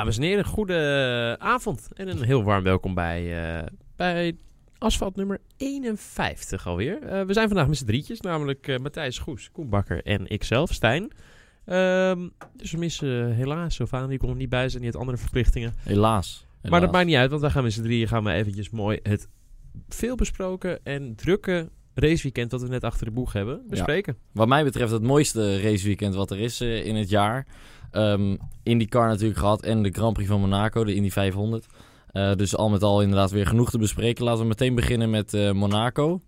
Dames en heren, goede avond en een heel warm welkom bij, eh, bij asfalt nummer 51 alweer. Eh, we zijn vandaag met z'n drietjes, namelijk eh, Matthijs Goes, Koen Bakker en ikzelf, Stijn. Ehm, dus we missen helaas Sylvaan, die kon er niet bij zijn, die had andere verplichtingen. Helaas. Maar dat maakt niet uit, want wij gaan met z'n drieën gaan we eventjes mooi het veel besproken en drukke raceweekend dat we net achter de boeg hebben bespreken. Wat mij betreft het mooiste raceweekend wat er is eh, in het jaar. Ehm IndyCar natuurlijk gehad en de Grand Prix van Monaco, de Indy 500. Eh, dus al met al inderdaad weer genoeg te bespreken. Laten we meteen beginnen met eh, Monaco.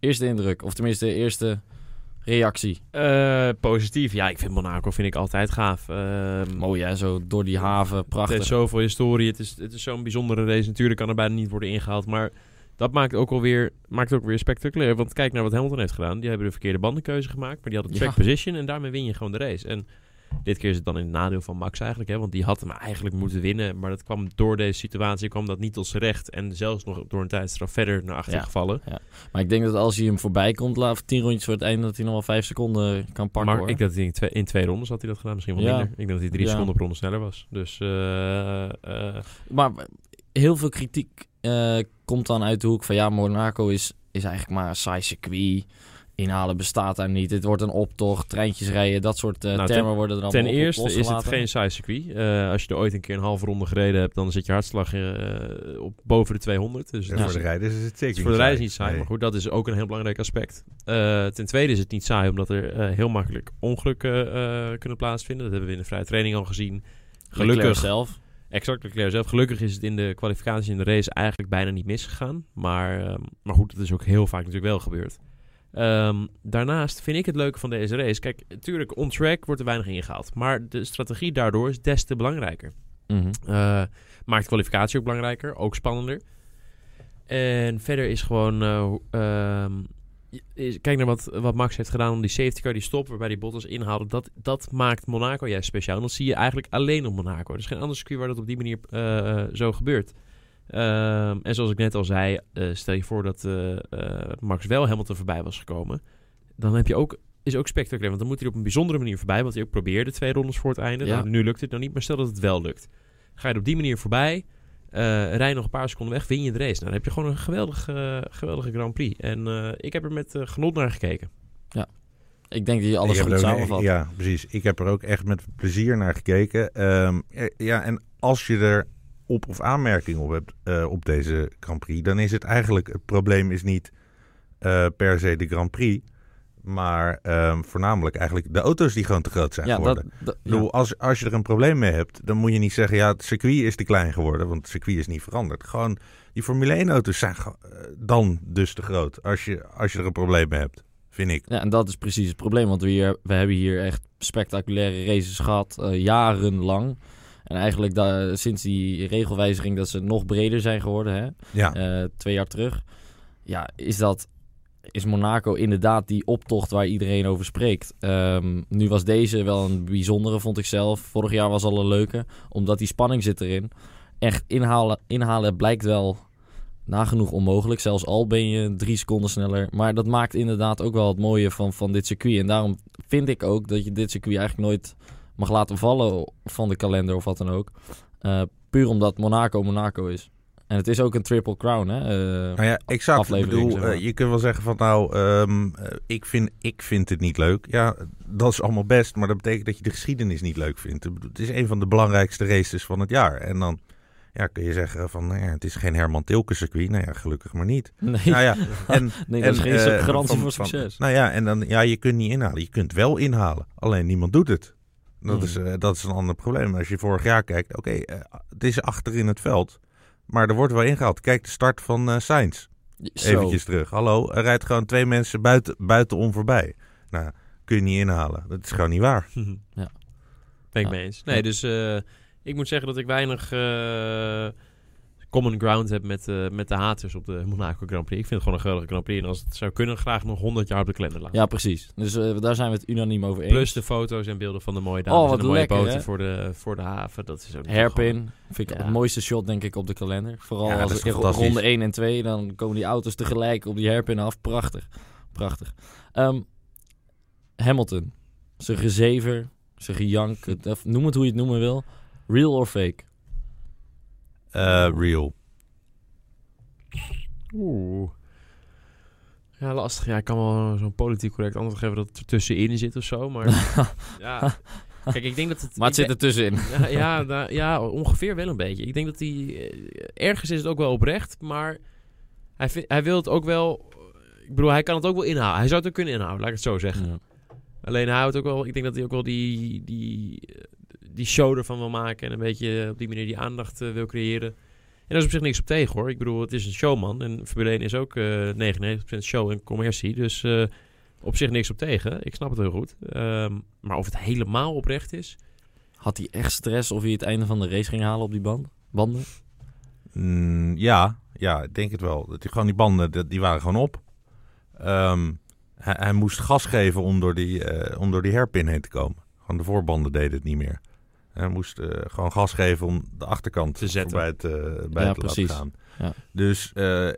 Eerste indruk, of tenminste eerste reactie. Eh, positief, ja, ik vind Monaco vind ik altijd gaaf. Ehm, Mooi hè, zo door die haven, Het prachtig. heeft zoveel historie. Het is, het is zo'n bijzondere race. Natuurlijk kan er bijna niet worden ingehaald. Maar dat maakt ook alweer, maakt het ook weer spectaculair. Want kijk naar wat Hamilton heeft gedaan. Die hebben de verkeerde bandenkeuze gemaakt. Maar die hadden track Ja. position. En daarmee win je gewoon de race. En dit keer is het dan in het nadeel van Max eigenlijk. Hè, want die had hem eigenlijk moeten winnen. Maar dat kwam door deze situatie kwam dat niet tot zijn recht. En zelfs nog door een tijdstraf verder naar achter Ja. gevallen. Maar ik denk dat als hij hem voorbij komt, laat tien rondjes voor het einde, dat hij nog wel vijf seconden kan pakken maar hoor. ik denk dat hij in twee, in twee rondes had hij dat gedaan. Misschien wel Ja. minder. Ik denk dat hij drie Ja. seconden per ronde sneller was. Dus eh, eh, Maar heel veel kritiek eh, komt dan uit de hoek van ja, Monaco is, is eigenlijk maar een saai circuit. Inhalen bestaat daar niet. Het wordt een optocht, treintjes rijden, dat soort eh, Nou, termen worden er allemaal Ten op- eerste is het geen saai circuit. Eh, als je er ooit een keer een halve ronde gereden hebt, dan zit je hartslag eh, op boven de 200. Dus Ja, voor is- de rijders is het zeker is voor de reis niet saai. Nee. Maar goed, dat is ook een heel belangrijk aspect. Eh, ten tweede is het niet saai, omdat er eh, heel makkelijk ongelukken eh, kunnen plaatsvinden. Dat hebben we in de vrije training al gezien. Leclerc Gelukkig, zelf. exact Leclerc zelf. Gelukkig is het in de kwalificatie in de race eigenlijk bijna niet misgegaan. Maar, ehm, maar goed, dat is ook heel vaak natuurlijk wel gebeurd. Ehm, daarnaast vind ik het leuke van deze race. Kijk, natuurlijk, on track wordt er weinig ingehaald. Maar de strategie daardoor is des te belangrijker. Mhm. Eh, maakt kwalificatie ook belangrijker, ook spannender. En verder is gewoon. eh, ehm, is- kijk naar wat, wat Max heeft gedaan om die safety car, die stop, waarbij die Bottas inhaalde. Dat, dat maakt Monaco juist speciaal. En dat zie je eigenlijk alleen op Monaco. Er is geen ander circuit waar dat op die manier eh, zo gebeurt. Ehm, en zoals ik net al zei, eh, stel je voor dat eh, eh, Max wel Hamilton voorbij was gekomen. Dan heb je ook, is ook spectaculair. Want dan moet hij op een bijzondere manier voorbij. Wat hij ook probeerde twee rondes voor het einde. Ja. Nou, nu lukt het nog niet, maar stel dat het wel lukt. Ga je er op die manier voorbij. eh rij nog een paar seconden weg, win je de race. Nou, dan heb je gewoon een geweldige, geweldige Grand Prix. En eh, ik heb er met genot naar gekeken. Ik denk dat je alles goed samenvat. Ja, precies. Ik heb er ook echt met plezier naar gekeken. Ehm, eh, ja, en als je er op of aanmerking op hebt eh, op deze Grand Prix, dan is het eigenlijk, het probleem is niet eh, per se de Grand Prix, maar ehm, voornamelijk eigenlijk de auto's die gewoon te groot zijn Ja, geworden. dat, bedoel, als, als je er een probleem mee hebt, dan moet je niet zeggen, ja, het circuit is te klein geworden, want het circuit is niet veranderd. Gewoon, die Formule 1-auto's zijn eh, dan dus te groot, als je, als je er een probleem mee hebt, vind ik. Ja, en dat is precies het probleem. Want we, hier, we hebben hier echt spectaculaire races gehad, eh, jarenlang. En eigenlijk da- sinds die regelwijziging dat ze nog breder zijn geworden, hè, Ja, eh, twee jaar terug. Ja, is dat... Is Monaco inderdaad die optocht waar iedereen over spreekt. Ehm, nu was deze wel een bijzondere, vond ik zelf. Vorig jaar was al een leuke, omdat die spanning zit erin. Echt inhalen, inhalen blijkt wel nagenoeg onmogelijk. Zelfs al ben je drie seconden sneller. Maar dat maakt inderdaad ook wel het mooie van, van dit circuit. En daarom vind ik ook dat je dit circuit eigenlijk nooit mag laten vallen van de kalender of wat dan ook. Eh, puur omdat Monaco Monaco is. En het is ook een triple crown, hè? Eh, Nou ja, exact. Ik bedoel, zeg maar. eh, je kunt wel zeggen van nou, ehm, eh, ik, vind, ik vind het niet leuk. Ja, dat is allemaal best, maar dat betekent dat je de geschiedenis niet leuk vindt. Het is een van de belangrijkste races van het jaar. En dan ja, kun je zeggen van, nou ja, het is geen Herman Tilke circuit. Nou ja, gelukkig maar niet. nee, Nou ja, en, nee, dat is en, geen garantie van- voor van- succes. nou ja, en dan, ja, je kunt niet inhalen. Je kunt wel inhalen, alleen niemand doet het. Dat, is, eh, dat is een ander probleem. Als je vorig jaar kijkt, oké, eh, het is achter in het veld. Maar er wordt wel ingehaald. Kijk de start van eh Sainz. Zo. Eventjes terug. Hallo, er rijdt gewoon twee mensen buiten, buitenom voorbij. Nou, kun je niet inhalen. Dat is gewoon niet waar. Ja. Ben ik Ja. mee eens. Nee, Ja. dus eh, ik moet zeggen dat ik weinig eh, common ground heb met, eh, met de haters op de Monaco Grand Prix. Ik vind het gewoon een geweldige Grand Prix. En als het zou kunnen, graag nog 100 jaar op de kalender laten. Ja, precies. Dus eh, daar zijn we het unaniem over eens. Plus de foto's en beelden van de mooie dames Oh, en de mooie lekker, boten hè? voor de, voor de haven. Dat is ook gewoon- Hairpin vind ik Ja. het mooiste shot denk ik op de kalender. Vooral Ja, als ronde 1 en 2, dan komen die auto's tegelijk op die hairpin af. Prachtig. Prachtig. Ehm, Hamilton. Zijn gezever, zijn gejank, noem het hoe je het noemen wil. Real or fake? Eh, real. Oeh. Ja, lastig. Ja, ik kan wel zo'n politiek correct antwoord geven dat het er tussenin zit of zo. Maar ja, kijk, ik denk dat het... Maar het zit er tussenin. Ja, ja, nou, ja, ongeveer wel een beetje. Ik denk dat hij... eh, ergens is het ook wel oprecht, maar hij, hij wil het ook wel... Ik bedoel, hij kan het ook wel inhouden. Hij zou het ook kunnen inhouden, laat ik het zo zeggen. Ja. Alleen hij houdt ook wel... Ik denk dat hij ook wel die, die, eh, die show ervan wil maken... en een beetje op die manier die aandacht eh, wil creëren. En daar is op zich niks op tegen, hoor. Ik bedoel, het is een showman. En Formule 1 is ook eh 99% show en commercie. Dus eh, op zich niks op tegen. Ik snap het heel goed. Ehm, maar of het helemaal oprecht is... Had hij echt stress of hij het einde van de race ging halen op die band? banden? Mm, ja, ja, ik denk het wel. Dat die, gewoon die banden, dat- die waren gewoon op. Ehm, hij, hij moest gas geven om door, die, eh, om door die herpin heen te komen. Gewoon de voorbanden deden het niet meer. Hij moest eh, gewoon gas geven om de achterkant Te zetten. voorbij het, eh, bij Ja, het precies. gaan. Ja. Dus eh,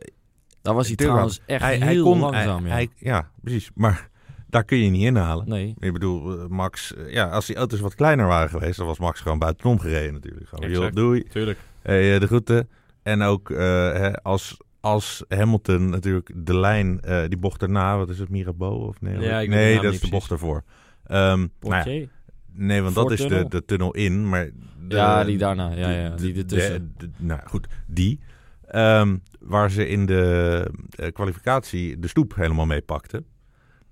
Daar was hij trouwens echt hij, heel hij kon, langzaam. hij- ja. hij- ja, precies. Maar daar kun je niet inhalen. nee. Ik bedoel, Max, ja, als die auto's wat kleiner waren geweest, dan was Max gewoon buitenom gereden natuurlijk. Gewoon, joh, doei. Tuurlijk. Hey, de groeten. En ook eh, hè, als, als Hamilton natuurlijk de lijn, eh, die bocht erna, wat is het, Mirabeau? Of nee, Ja, nee dat is de bocht ervoor. Ehm, nou ja? Nee, want dat is de, de tunnel in. Maar de- Ja, die daarna. Ja, ja, die de- ertussen. de- de- nou goed, die. Ehm, waar ze in de eh, kwalificatie de stoep helemaal mee pakten.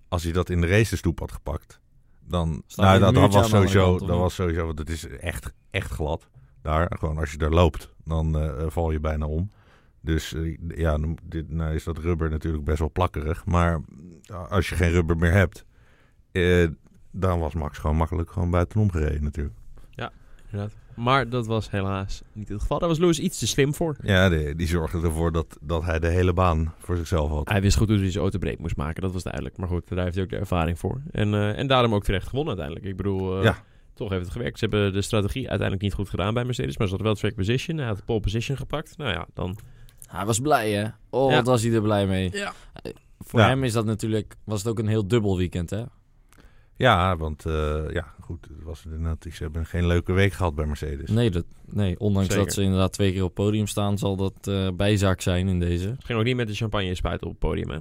Als hij dat in de race de stoep had gepakt, dan... Nou, dat, dat, was sowieso, dat was sowieso, want het is echt, echt glad. Daar, gewoon als je daar loopt, dan eh, val je bijna om. Dus eh, ja, dit, nou is dat rubber natuurlijk best wel plakkerig. Maar als je geen rubber meer hebt, dan was Max gewoon makkelijk gewoon buitenom gereden natuurlijk. Inderdaad. Maar dat was helaas niet het geval. Daar was Lewis iets te slim voor. Ja, die, die zorgde ervoor dat, dat hij de hele baan voor zichzelf had. Hij wist goed hoe hij zijn auto breed moest maken. Dat was duidelijk. Maar goed, daar heeft hij ook de ervaring voor. En, eh, en daarom ook terecht gewonnen uiteindelijk. Ik bedoel, eh, Ja. toch heeft het gewerkt. Ze hebben de strategie uiteindelijk niet goed gedaan bij Mercedes. Maar ze hadden wel track position. Hij had de pole position gepakt. Nou ja, dan... Hij was blij, hè? Oh, Ja. wat was hij er blij mee. Ja. Voor Ja. hem is dat natuurlijk, was het ook een heel dubbel weekend, hè? Ja, want eh, ja, goed, het was inderdaad, ze hebben geen leuke week gehad bij Mercedes. Nee, dat, nee ondanks Zeker. dat ze inderdaad twee keer op het podium staan, zal dat eh, bijzaak zijn in deze. Het ging ook niet met de champagne spuiten op het podium, hè?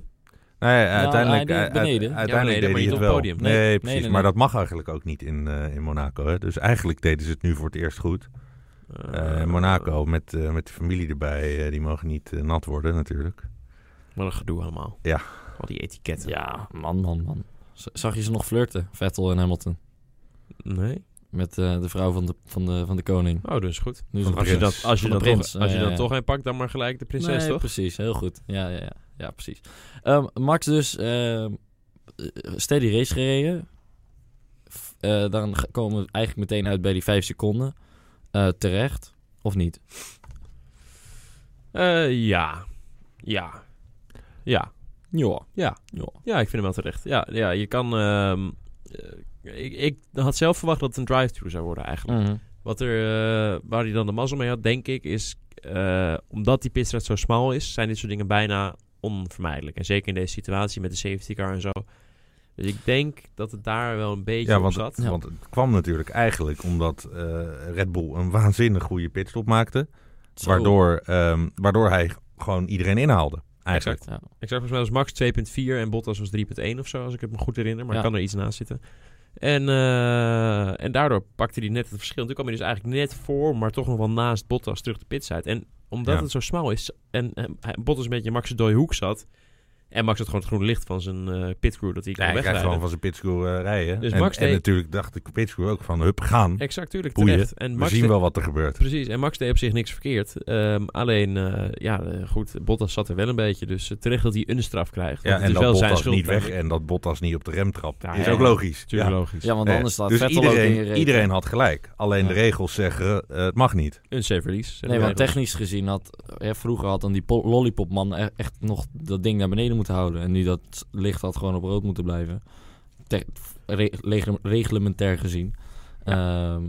Nee, uiteindelijk, hij deed u- beneden. uit- uiteindelijk Ja, beneden, hij niet het op wel. het podium. Nee, Nee, precies. nee, Maar dat mag eigenlijk ook niet in, eh, in Monaco. Hè? Dus eigenlijk deden ze het nu voor het eerst goed. Eh, Eh, Monaco met, eh, met de familie erbij, eh, die mogen niet eh, nat worden natuurlijk. Wat een gedoe allemaal. Ja. Al die etiketten. Ja, man, man, man. Zag je ze nog flirten, Vettel en Hamilton? Nee? Met eh, de vrouw van de, van, de, van de koning. Oh, dus goed. Als je, dat, als je dan, prins, toch, als je ja, dan ja. toch een pakt, dan maar gelijk de prinses, nee, toch? precies. Heel goed. Ja, ja, ja. ja precies. Ehm, Max dus ehm, eh, steady race gereden. Eh, dan komen we eigenlijk meteen uit bij die vijf seconden. Terecht, of niet? Ja. Ja. Ja. Ja. Ja. ja. Ja, ik vind hem wel terecht. Ja, ja je kan... ehm, eh, ik, ik had zelf verwacht dat het een drive-thru zou worden eigenlijk. Mhm. Wat er, eh, waar hij dan de mazzel mee had, denk ik, is... eh, omdat die pitstraat zo smal is, zijn dit soort dingen bijna onvermijdelijk. En zeker in deze situatie met de safety car en zo. Dus ik denk dat het daar wel een beetje Ja, op want, zat. Ja. want het kwam natuurlijk eigenlijk omdat eh, Red Bull een waanzinnig goede pitstop maakte. Zo. Waardoor, ehm, waardoor hij gewoon iedereen inhaalde. Eigenlijk. Exact. Ja. Ik zag volgens mij was Max 2.4 en Bottas was 3.1 of zo, als ik het me goed herinner. Maar Ja. kan er iets naast zitten. En, eh, en daardoor pakte hij net het verschil. En toen kwam hij dus eigenlijk net voor, maar toch nog wel naast Bottas terug de pits uit. En omdat Ja. het zo smal is en, en hij- Bottas een beetje Max' dode hoek zat... En Max had gewoon het groene licht van zijn eh pitcrew dat hij Ja, kon hij krijgt wegrijden. gewoon van zijn pitscrew eh, rijden. Dus en, Max en deed- natuurlijk dacht de pitscrew ook van, hup, gaan. Exact, tuurlijk, Boeien. terecht. En We Max zien deed- wel wat er gebeurt. Precies, en Max deed op zich niks verkeerd. Ehm, alleen, eh, ja, goed, Bottas zat er wel een beetje. Dus terecht dat hij een straf krijgt. Ja, Want en dat wel zijn Bottas schuld. niet weg en dat Bottas niet op de rem trapt. Ja, is ja, ook logisch. Tuurlijk Ja. logisch. Ja, want anders staat dus Vettel ook in je iedereen, iedereen had gelijk. Alleen Ja. de regels zeggen, eh, het mag niet. Een safe release. Nee, want technisch gezien had... Vroeger had dan die po- lollipopman e- echt nog dat ding naar beneden moeten houden. En nu dat licht had gewoon op rood moeten blijven. Te- re- regel- reglementair gezien. Ehm,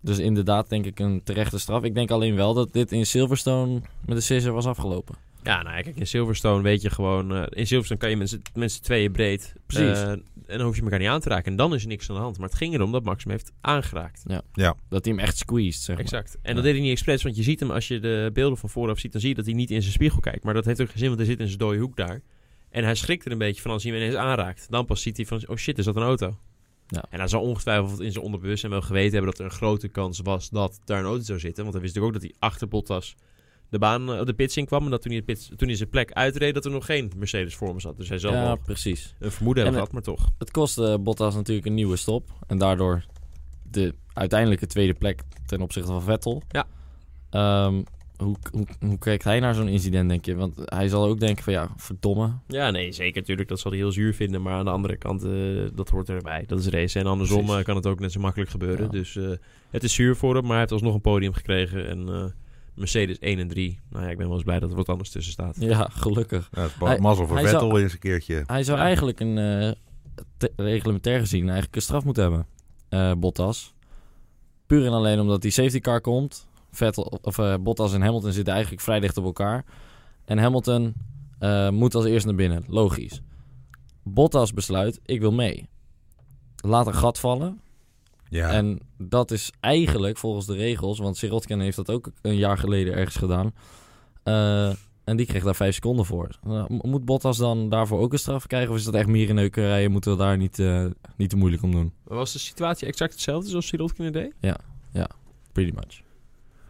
dus inderdaad denk ik een terechte straf. Ik denk alleen wel dat dit in Silverstone met de scissor was afgelopen. Ja, nou ja, kijk, in Silverstone weet je gewoon... eh, in Silverstone kan je mensen, mensen tweeën breed. Precies. eh, en dan hoef je elkaar niet aan te raken. En dan is er niks aan de hand. Maar het ging erom dat Max hem heeft aangeraakt. Dat hij hem echt squeezed, zeg maar. Exact. En Ja. dat deed hij niet expres, want je ziet hem als je de beelden van vooraf ziet, dan zie je dat hij niet in zijn spiegel kijkt. Maar dat heeft ook geen zin, want hij zit in zijn dode hoek daar. En hij schrikt er een beetje van als hij hem ineens aanraakt. Dan pas ziet hij van, oh shit, is dat een auto? Ja. En hij zal ongetwijfeld in zijn onderbewustzijn wel geweten hebben dat er een grote kans was dat daar een auto zou zitten. Want hij wist natuurlijk ook dat hij achter Bottas de baan, eh, de pits in kwam. En dat toen hij, de pits, toen hij zijn plek uitreed, dat er nog geen Mercedes voor hem zat. Dus hij zal Ja, precies. een vermoeden hebben En, gehad, maar toch. Het kostte Bottas natuurlijk een nieuwe stop. En daardoor de uiteindelijke tweede plek ten opzichte van Vettel. Ja. Ehm, hoe, hoe, hoe kijkt hij naar zo'n incident, denk je? Want hij zal ook denken van ja, verdomme. Ja, nee, zeker. Natuurlijk, dat zal hij heel zuur vinden. Maar aan de andere kant, eh, dat hoort erbij. Dat is race. En andersom Precies. eh, kan het ook net zo makkelijk gebeuren. Ja. Dus eh, het is zuur voor hem, maar hij heeft alsnog een podium gekregen. En eh, Mercedes 1 en 3. Nou ja, ik ben wel eens blij dat er wat anders tussen staat. Ja, gelukkig. Ja, Hij- mazzel voor hij Vettel zou- eens een keertje. Hij zou Ja. eigenlijk een eh, reglementair gezien eigenlijk een straf moeten hebben. eh, Bottas. Puur en alleen omdat die safety car komt. Vettel, of, eh, Bottas en Hamilton zitten eigenlijk vrij dicht op elkaar. En Hamilton eh, moet als eerste naar binnen. Logisch. Bottas besluit, ik wil mee. Laat een gat vallen. Ja, En dat is eigenlijk volgens de regels, want Sirotkin heeft dat ook een jaar geleden ergens gedaan. Eh, en die kreeg daar vijf seconden voor. Nou, mo- moet Bottas dan daarvoor ook een straf krijgen? Of is dat echt mierenneukerij? Moeten we daar niet, eh, niet te moeilijk om doen? Was de situatie exact hetzelfde zoals Sirotkin deed? Pretty much.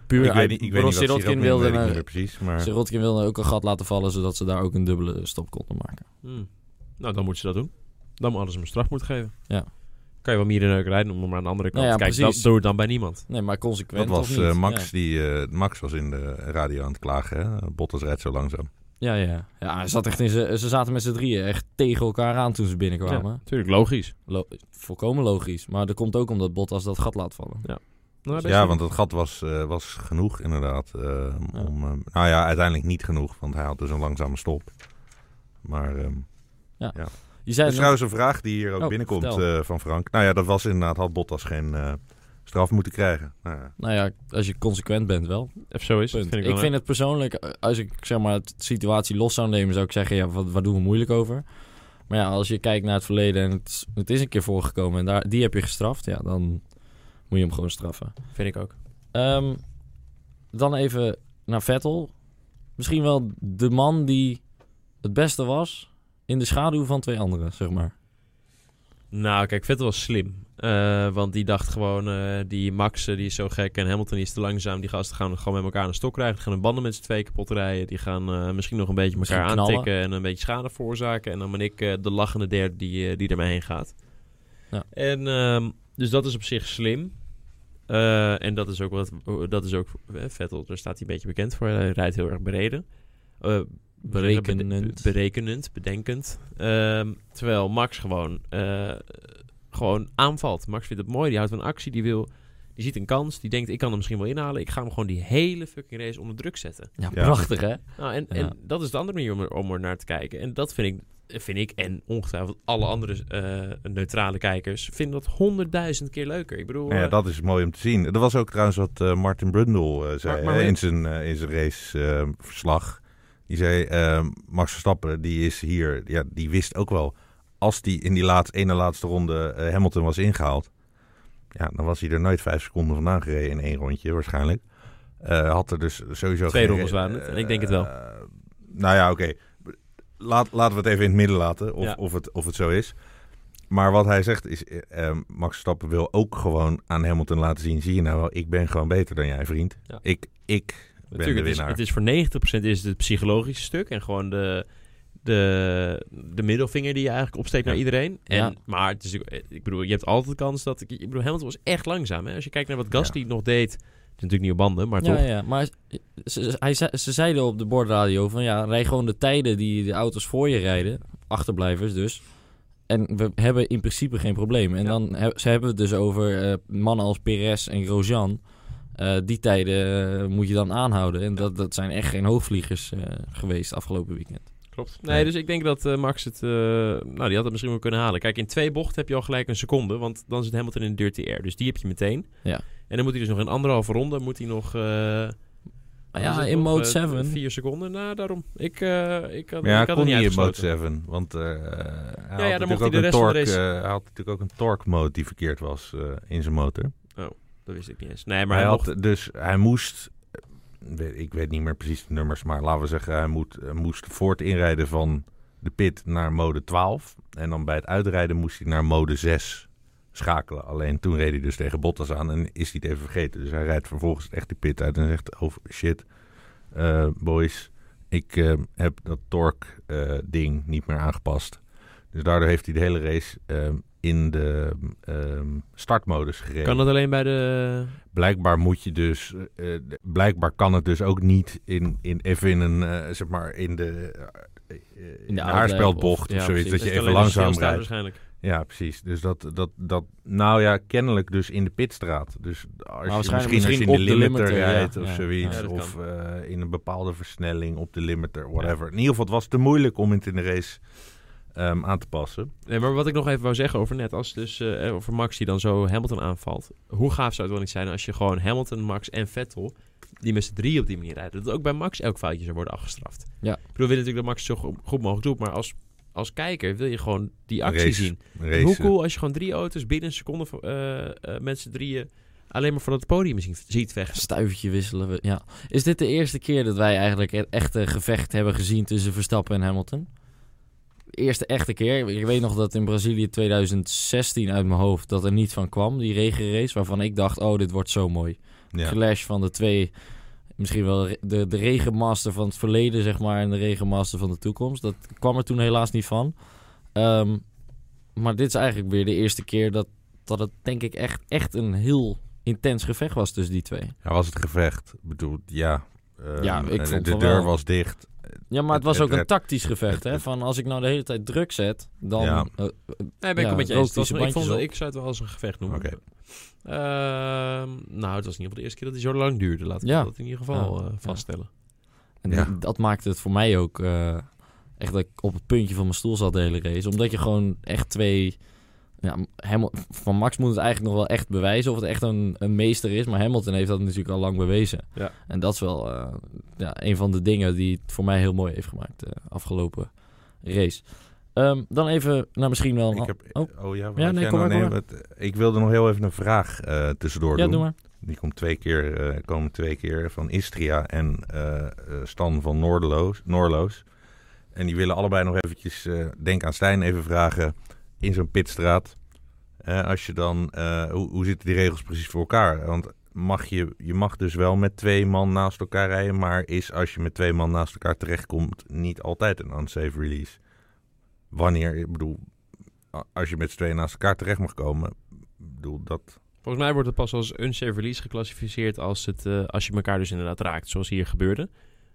Puur ik uit- weet niet, ik weet niet Sirotkin wilde, weet een- meer precies. Maar Sirotkin wilde ook een gat laten vallen, zodat ze daar ook een dubbele stop konden maken. Hmm. Nou, dan moeten ze dat doen. Dan hadden ze hem een straf moeten geven. Ja. Kan je wel mierenneukerij noemen, maar aan de andere kant... Nou ja, kijk, dat doe het dan bij niemand. Nee, maar consequent dat was of niet? eh, Max. Ja. Die, eh, Max was in de radio aan het klagen. Hè? Bottas rijdt zo langzaam. Ja, ja. ja hij zat echt in ze zaten met z'n drieën echt tegen elkaar aan toen ze binnenkwamen. natuurlijk, logisch. Lo- volkomen logisch. Maar dat komt ook omdat Bottas dat gat laat vallen. Nou, best ja, want het gat was, eh, was genoeg inderdaad. eh, Ja. om, eh, nou ja, uiteindelijk niet genoeg. Want hij had dus een langzame stop. Maar ehm Je er zei is trouwens een vraag die hier ook Oh, binnenkomt eh, van Frank. Nou ja, dat was inderdaad, had Bottas geen eh, straf moeten krijgen. Nou ja. Nou ja, als je consequent bent wel. Even zo is het, vind ik ik, vind het persoonlijk, als ik zeg maar de situatie los zou nemen, zou ik zeggen, ja, wat, waar doen we moeilijk over? Maar ja, als je kijkt naar het verleden en het, is- het is een keer voorgekomen en daar, die heb je gestraft, ja, dan moet je hem gewoon straffen. Vind ik ook. Ehm, dan even naar Vettel. Misschien wel de man die het beste was in de schaduw van twee anderen, zeg maar. Nou, kijk, Vettel was slim. Eh, want die dacht gewoon, eh, die Max eh, die is zo gek en Hamilton die is te langzaam. Die gasten gaan gewoon met elkaar aan de stok krijgen. Die gaan hun banden met z'n twee kapot rijden. Die gaan misschien nog een beetje Misschien elkaar knallen. aantikken en een beetje schade veroorzaken. En dan ben ik de lachende derde die, die ermee heen gaat. Ja. En ehm, dus dat is op zich slim. Eh, en dat is ook wat, dat is ook eh, Vettel, daar staat hij een beetje bekend voor. Hij rijdt heel erg bereden. Eh, Berekenend. Berekenend, bedenkend. Ehm, terwijl Max gewoon, eh, gewoon aanvalt. Max vindt het mooi, die houdt van actie, die wil... Die ziet een kans, die denkt ik kan hem misschien wel inhalen. Ik ga hem gewoon die hele fucking race onder druk zetten. Ja, Ja. prachtig hè? Nou, en, Ja. en dat is de andere manier om er, om er naar te kijken. En dat vind ik, vind ik en ongetwijfeld alle andere eh, neutrale kijkers... vinden dat honderdduizend keer leuker. Ik bedoel... Ja, eh, dat is mooi om te zien. Dat was ook trouwens wat eh, Martin Brundle zei in zijn, in zijn raceverslag. die zei, Max Verstappen, die is hier, ja, die wist ook wel... als die in die laatste, ene laatste ronde Hamilton was ingehaald... ja, dan was hij er nooit vijf seconden vandaan gereden in één rondje waarschijnlijk. Had er dus sowieso Twee geen- rondes waren het, en ik denk het wel. Nou ja, oké. Laat, laten we het even in het midden laten, of, Ja. of, het, of het zo is. Maar wat hij zegt is, eh, eh, Max Verstappen wil ook gewoon aan Hamilton laten zien... zie je nou wel, ik ben gewoon beter dan jij, vriend. Ja. Ik, ik ben de Natuurlijk, het is, winnaar. het is voor 90% is het, het psychologische stuk en gewoon de, de, de middelvinger die je eigenlijk opsteekt naar iedereen. En, Ja. Maar het is, ook- ik bedoel, je hebt altijd de kans dat... Ik, ik bedoel, Hamilton was echt langzaam. Hè? Als je kijkt naar wat Gasly nog deed... Het is natuurlijk niet op banden, maar Ja, toch. ja, maar ze, hij, ze, ze zeiden op de bordradio van ja, rij gewoon de tijden die de auto's voor je rijden, achterblijvers dus. En we hebben in principe geen probleem. En Ja. dan he, ze hebben het dus over eh, mannen als Perez en Grosjean. Eh, die tijden eh, moet je dan aanhouden. En dat, dat zijn echt geen hoogvliegers geweest afgelopen weekend. Klopt. Nee, dus ik denk dat eh, Max het... eh, nou, die had het misschien wel kunnen halen. Kijk, in twee bochten heb je al gelijk een seconde. Want dan zit Hamilton in de dirty air. Dus die heb je meteen. Ja. En dan moet hij dus nog in anderhalve ronde... moet hij nog... eh, Ah ja, in nog, mode eh, 7. Vier seconden, nou daarom. Ik, eh, ik had, ja, ik had kon niet in mode uitgesloten. 7. Want eh, hij, had dan natuurlijk mocht hij ook de een rest van de torque, race- eh, hij had natuurlijk ook een torque mode die verkeerd was eh, in zijn motor. Dat wist ik niet eens. Nee, maar hij hij mocht... had, dus hij moest, ik weet niet meer precies de nummers, maar laten we zeggen, hij moet, eh, moest voor het inrijden van de pit naar mode 12. En dan bij het uitrijden moest hij naar mode 6 schakelen. Alleen toen reed hij dus tegen Bottas aan en is hij het even vergeten. Dus hij rijdt vervolgens echt die pit uit en zegt, oh shit, eh, boys, ik eh, heb dat torque ding niet meer aangepast. Dus daardoor heeft hij de hele race in de ehm, startmodus gereden. Kan dat alleen bij de... Blijkbaar moet je dus, eh, eh, blijkbaar kan het dus ook niet in, in even in een, eh, zeg maar, in de, eh, in de of- zoiets, dat je even langzaam rijdt. waarschijnlijk. Ja, precies. Dus dat, dat, dat, nou ja, kennelijk dus in de pitstraat. Dus als je misschien, als je in misschien de limiter, ja. rijdt of Ja. zoiets, Ja, of in een bepaalde versnelling op de limiter, whatever. In ieder geval, het was te moeilijk om het in de race ehm, aan te passen. Nee, maar wat ik nog even wou zeggen over net, als dus eh, over Max die dan zo Hamilton aanvalt. Hoe gaaf zou het wel niet zijn als je gewoon Hamilton, Max en Vettel, die met z'n drie op die manier rijden. Dat ook bij Max elk foutje zou worden afgestraft. Ja. Ik bedoel, we willen natuurlijk dat Max het zo go- goed mogelijk doet, maar als, als kijker wil je gewoon die actie Race- zien. Race, Hoe cool als je gewoon drie auto's binnen een seconde eh eh met z'n drieën alleen maar van het podium zien, ziet vechten. Stuivertje wisselen we. Ja. Is dit de eerste keer dat wij eigenlijk het echte gevecht hebben gezien tussen Verstappen en Hamilton? Eerste echte keer. Ik weet nog dat in Brazilië 2016 uit mijn hoofd dat er niet van kwam. Die regenrace waarvan ik dacht, oh dit wordt zo mooi. Ja. Clash van de twee, misschien wel de, de regenmaster van het verleden zeg maar en de regenmaster van de toekomst. Dat kwam er toen helaas niet van. Ehm, maar dit is eigenlijk weer de eerste keer dat, dat het denk ik echt, echt een heel intens gevecht was tussen die twee. Ja, was het gevecht. Ik bedoel, ja. ehm, Ja, ik de- vond de van deur wel. was dicht. Ja, maar het Het- was het- ook een tactisch gevecht, hè? Van als ik nou de hele tijd druk zet, dan... Ja. eh, Nee, ben ik Ja, het met je rookt eens. Was- ik, vond, op. ik zou het wel als een gevecht noemen. Oké. Ehm, nou, het was in ieder geval de eerste keer dat hij zo lang duurde. Laten we Ja. dat in ieder geval Ja. eh, Ja. vaststellen. en Ja. dat- dat maakte het voor mij ook eh, echt dat ik op het puntje van mijn stoel zat de hele race. Omdat je gewoon echt twee... Ja, Hamil- van Max moet het eigenlijk nog wel echt bewijzen of het echt een, een meester is. Maar Hamilton heeft dat natuurlijk al lang bewezen. Ja. En dat is wel eh, ja, een van de dingen die het voor mij heel mooi heeft gemaakt de afgelopen race. Ehm, dan even naar misschien wel... Ik heb, oh. oh. ja, Ja, had nee, kom nou? maar, kom wat- ik wilde nog heel even een vraag eh, tussendoor ja, doen. doe maar. Die komt twee keer, eh, komen twee keer van Istria en eh, eh, Stan van Noordeloos, Noorloos. En die willen allebei nog eventjes, eh, denk aan Stijn, even vragen in zo'n pitstraat. eh, als je dan, eh, hoe, hoe zitten die regels precies voor elkaar? Want mag je, je mag dus wel met twee man naast elkaar rijden, maar is als je met twee man naast elkaar terechtkomt niet altijd een unsafe release. Wanneer, ik bedoel, als je met z'n tweeën naast elkaar terecht mag komen, bedoel dat... Volgens mij wordt het pas als unsafe release geclassificeerd als, het, eh, als je elkaar dus inderdaad raakt, zoals hier gebeurde.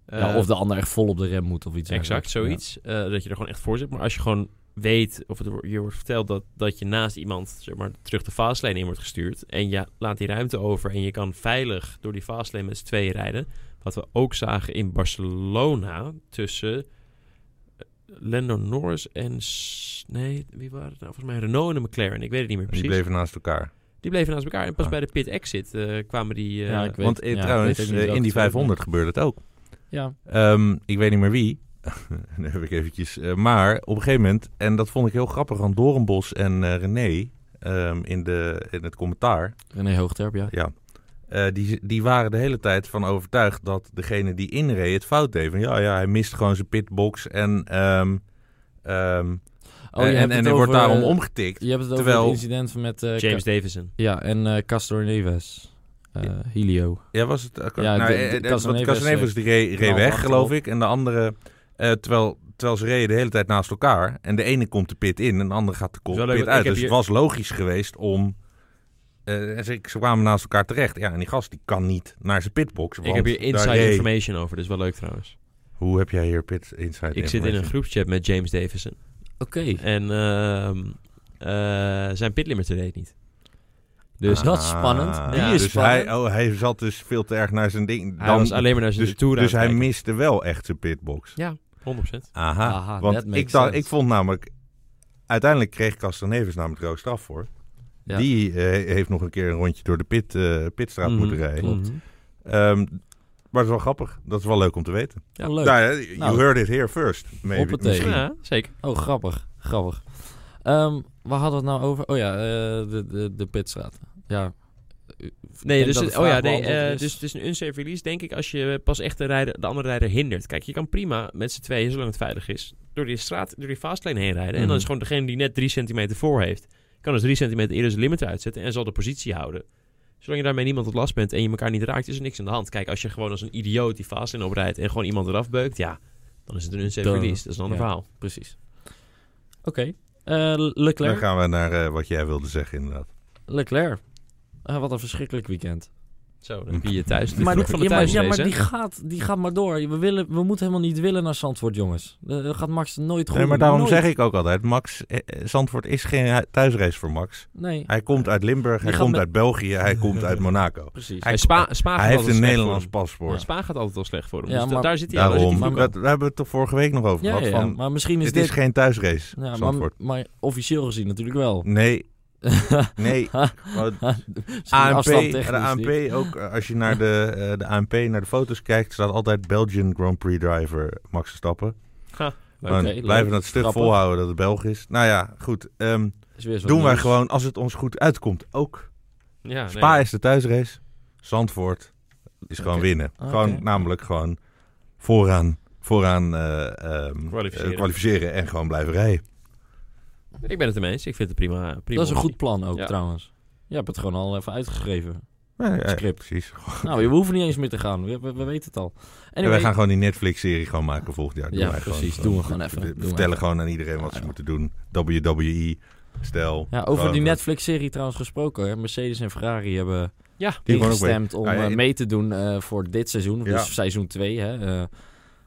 Ja, Eh, of de ander echt vol op de rem moet of iets Exact, zoiets. Eh, dat je er gewoon echt voor zit. Maar als je gewoon weet, of het, je wordt verteld dat, dat je naast iemand zeg maar, terug de fastlane in wordt gestuurd. En je laat die ruimte over en je kan veilig door die fastlane met z'n tweeën rijden. Wat we ook zagen in Barcelona tussen eh, Lando Norris en... Nee, wie waren het nou? Volgens mij Renault en de McLaren. Ik weet het niet meer Die precies. bleven naast elkaar. Die bleven naast elkaar. En pas Ah. bij de pit exit eh, kwamen die... eh, Ja, ik weet- Want ja, trouwens, in die twee het 500 gebeurde het ook. Ja, Ehm, ik weet niet meer wie. Heb ik eventjes. eh, maar op een gegeven moment, en dat vond ik heel grappig aan Doornbos en eh, René ehm, in, de, in het commentaar. René Hoogterp, ja. Ja. Eh, die, die waren de hele tijd van overtuigd dat degene die inreed het fout deed. Van, ja, ja, hij mist gewoon zijn pitbox en, ehm, ehm, Oh, je en, hebt en hij wordt over, daarom omgetikt. Je hebt het over Terwijl- het incident met... James Davison. Ja, en eh Castor Neves. Eh, Helio. Ja, was het? Uh, Ja, nou, de- de want Casaneves die reed, weg, geloof ik. En de andere, eh, terwijl, terwijl ze reden de hele tijd naast elkaar. En de ene komt de pit in en de andere gaat de leuk, pit uit. Dus het was logisch geweest om... eh, en ze, ze kwamen naast elkaar terecht. Ja, en die gast die kan niet naar zijn pitbox. Ik heb hier inside reed- information over, dus wel leuk trouwens. Hoe heb jij hier pit inside Ik zit in een groepschat met James Davison. Oké. En ehm, eh, zijn pitlimiter deed niet. Dus dat is spannend. Die is dus spannend. Hij, oh, hij zat dus veel te erg naar zijn ding. hij Dan- was alleen maar naar zijn dus, tour dus hij kijken. miste wel echt zijn pitbox. Ja, 100%. Aha, want ik, dacht, ik vond namelijk... Uiteindelijk kreeg Castroneves namelijk rood straf voor. Ja. Die eh, heeft nog een keer een rondje door de pit, eh, pitstraat Mhm, moeten rijden. klopt. Mhm. Ehm, Maar het is wel grappig. Dat is wel leuk om te weten. Ja, leuk. Nou, ja, you Nou. heard it here first. Maybe, Hoppatee. misschien. Ja, zeker. Oh, grappig. Grappig. Ehm waar hadden we het nou over? Oh ja, eh, de, de, de pitstraat. Ja. Nee, dus, het- oh ja, nee, eh, is. dus het is een unsafe release, denk ik, als je pas echt de, rijder, de andere rijder hindert. Kijk, je kan prima met z'n tweeën, zolang het veilig is, door die straat, door die fastlane heen rijden. En dan Mhm. is gewoon degene die net drie centimeter voor heeft, kan dus drie centimeter eerder zijn limiter uitzetten en zal de positie houden. Zolang je daarmee niemand tot last bent en je elkaar niet raakt, is er niks aan de hand. Kijk, als je gewoon als een idioot die fastlane oprijdt en gewoon iemand eraf beukt, ja, dan is het een unsafe Dan- release. Dat is een ander ja. verhaal. Precies. Oké. Eh, Dan Leclerc. gaan we naar eh, wat jij wilde zeggen, inderdaad. Leclerc. Eh, wat een verschrikkelijk weekend. Zo, dan heb je je thuis. Maar, vloek van de ja, maar, ja, maar thuisrace, die, gaat, die gaat maar door. We, willen, we moeten helemaal niet willen naar Zandvoort, jongens. Eh, Dat gaat Max nooit goed Nee, maar doen. daarom Nooit. zeg ik ook altijd, Max, eh, eh, Zandvoort is geen thuisrace voor Max. Nee, Hij komt uit Limburg, Die hij komt met- uit België, hij komt uit Monaco. precies. Hij- Spa, Hij heeft een Nederlands paspoort. Ja, Spa gaat altijd wel slecht voor hem. Ja, dus da- maar- daar zit hij aan. daar zit Daarom, hij Maar- dat, we hebben het er vorige week nog over ja, gehad. ja, ja, van, maar misschien is dit dit... is geen thuisrace, ja, maar, Zandvoort. maar officieel gezien natuurlijk wel. Nee, nee. ANP, de ANP ook, eh, als je naar de, eh, de ANP, naar de foto's kijkt, staat altijd Belgian Grand Prix driver Max Verstappen. Ha, Oké, Maar leuk. blijven dat stuk Grappig. volhouden dat het Belg is. Nou ja, goed. ehm, doen wij gewoon, als het ons goed uitkomt, ook. Ja, nee. Spa is de thuisrace. Zandvoort is gewoon winnen. Gewoon namelijk gewoon vooraan, vooraan eh, ehm, Kwalificeren. kwalificeren en gewoon blijven rijden. Ik ben het ermee eens. Ik vind het prima. prima Dat is een goed plan ook Ja. trouwens. Je hebt het gewoon al even uitgeschreven. Ja, ja, Script. precies. Nou, we hoeven niet eens meer te gaan. We, we, we weten het al. En Anyway, wij gaan gewoon die Netflix-serie gewoon maken volgend jaar. Doen Ja, wij precies. Gewoon, Doen we gewoon even. We we vertellen even. gewoon aan iedereen wat Ja, ze ja. moeten doen. WWE, stel. Ja, over Gewoon, die Netflix-serie trouwens gesproken. Hè. Mercedes en Ferrari hebben Ja, Die gewoon ook ingestemd om Ah, ja, eh, in- mee te doen eh, voor dit seizoen. Ja. Dus seizoen 2. Hè. eh,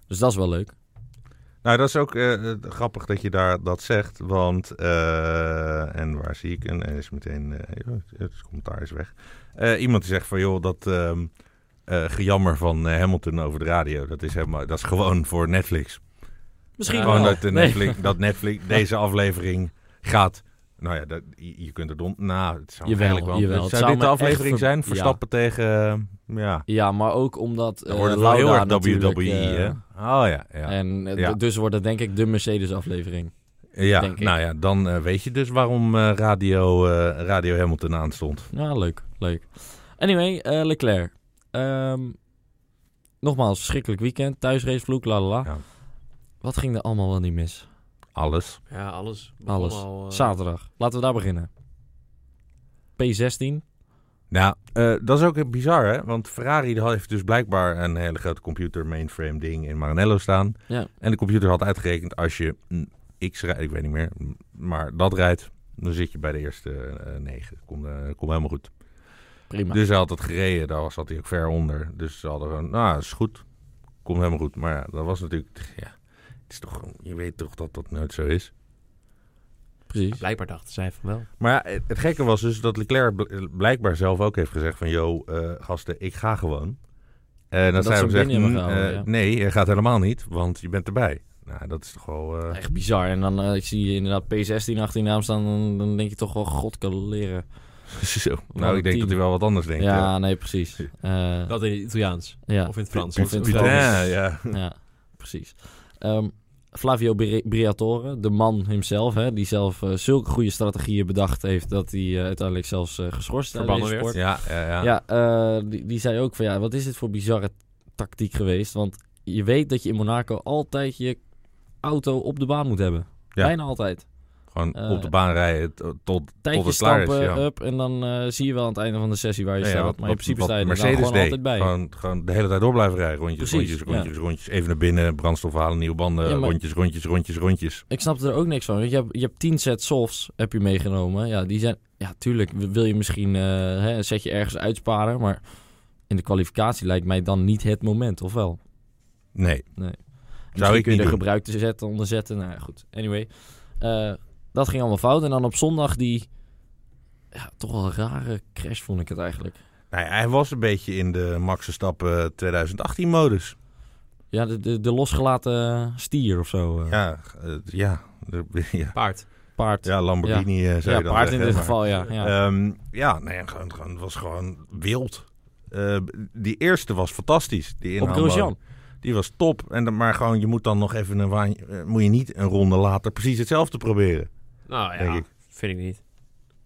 dus dat is wel leuk. Nou, dat is ook eh, eh, grappig dat je daar dat zegt. Want, eh, en waar zie ik? En is meteen, oh, het commentaar is weg. Iemand die zegt van, joh, dat ehm, eh, gejammer van Hamilton over de radio, dat is, helemaal, dat is gewoon voor Netflix. Misschien gewoon wel. dat, Nee. Netflix, dat Netflix deze aflevering gaat. Nou ja, dat, je, je kunt er don. Nou, het zou Jawel, eigenlijk wel. jawel. Het Zou zou dit de aflevering ver- zijn? ja. Verstappen tegen. eh, ja. Ja, maar ook omdat eh, wordt het wel heel erg WWE, eh, hè? Oh ja, ja. En eh, Ja. dus wordt het denk ik de Mercedes-aflevering. Ja, nou ja, dan eh, weet je dus waarom eh, Radio, eh, Radio Hamilton aanstond. Ja, leuk. Leuk. Anyway, eh, Leclerc. Ehm, nogmaals, verschrikkelijk weekend. Thuisracevloek, la la la. Ja. Wat ging er allemaal wel niet mis? Alles. ja alles. begon Alles. al, eh, Zaterdag. Laten we daar beginnen. P16. Nou, eh, dat is ook bizar, hè? Want Ferrari heeft dus blijkbaar een hele grote computer mainframe ding in Maranello staan. Ja. En de computer had uitgerekend als je X rijdt, ik weet niet meer, maar dat rijdt, dan zit je bij de eerste eh, negen. Komt komt helemaal goed. Prima. Dus hij had het gereden, daar was- zat hij ook ver onder. Dus ze hadden gewoon, nou, dat is goed. Komt helemaal goed. Maar ja, dat was natuurlijk, ja, is toch, je weet toch dat dat nooit zo is. Precies. Blijkbaar dachten zij van wel. Maar ja, het, het gekke was dus dat Leclerc bl- blijkbaar zelf ook heeft gezegd van... ...yo, eh, gasten, ik ga gewoon. En dan zijn ze we gezegd, "Mm, eh, ja. nee, je gaat helemaal niet, want je bent erbij. Nou, dat is toch wel... eh, Echt bizar. En dan eh, ik zie je inderdaad P16 achter je naam staan. Dan, dan denk je toch wel, god kan leren. zo. Nou, ik denk team. dat hij wel wat anders denkt. ja, ja. nee, precies. Eh, Dat in het Italiaans. ja. Of in het Frans. Of in het Frans. Ja, ja. ja, precies. Ehm, Flavio Bri- Briatore, de man himself, hè, die zelf eh, zulke goede strategieën bedacht heeft dat hij eh, uiteindelijk zelfs eh, geschorst Verbannen deze werd. sport. Ja, ja, ja. Ja, eh, die, die zei ook van ja, wat is dit voor bizarre tactiek geweest? Want je weet dat je in Monaco altijd je auto op de baan moet hebben. Ja. Bijna altijd. Gewoon Eh, op de baan rijden tot, tot, het klaar is. stappen, Ja. up en dan eh, zie je wel aan het einde van de sessie waar je Ja, ja, staat. wat- maar in principe sta je er gewoon deed. altijd bij. Gewoon, gewoon de hele tijd door blijven rijden. Rondjes, Precies, rondjes, rondjes, rondjes. Even naar binnen, brandstof halen, nieuwe banden. Maar- Rondjes, rondjes, rondjes, rondjes. Ik snapte er ook niks van. Want Je hebt, je hebt tien sets softs heb je meegenomen. Ja, die zijn... Ja, tuurlijk wil je misschien eh, hè, een setje ergens uitsparen. Maar in de kwalificatie lijkt mij dan niet het moment, of wel? Nee. Misschien ik kun je er gebruik te zetten, onderzetten. Nou ja, goed. Anyway. Eh, dat ging allemaal fout. En dan op zondag die... Ja, toch wel een rare crash vond ik het eigenlijk. Nou ja, hij was een beetje in de Max Verstappen 2018 modus. Ja, de, de, de losgelaten stier of zo. eh, Ja, eh, ja, de- ja. Paard. Paard. Ja, ja Lamborghini eh, zou je dan paard in dit maar- geval, ja. ja. Ehm, ja, nee, gewoon, gewoon, het was gewoon wild. eh, die eerste was fantastisch. Die Op. Grosjean. Die was top. En dan, maar gewoon, je moet dan nog even een waan, eh, moet je niet een ronde later precies hetzelfde proberen. Nou ja, vind ik niet.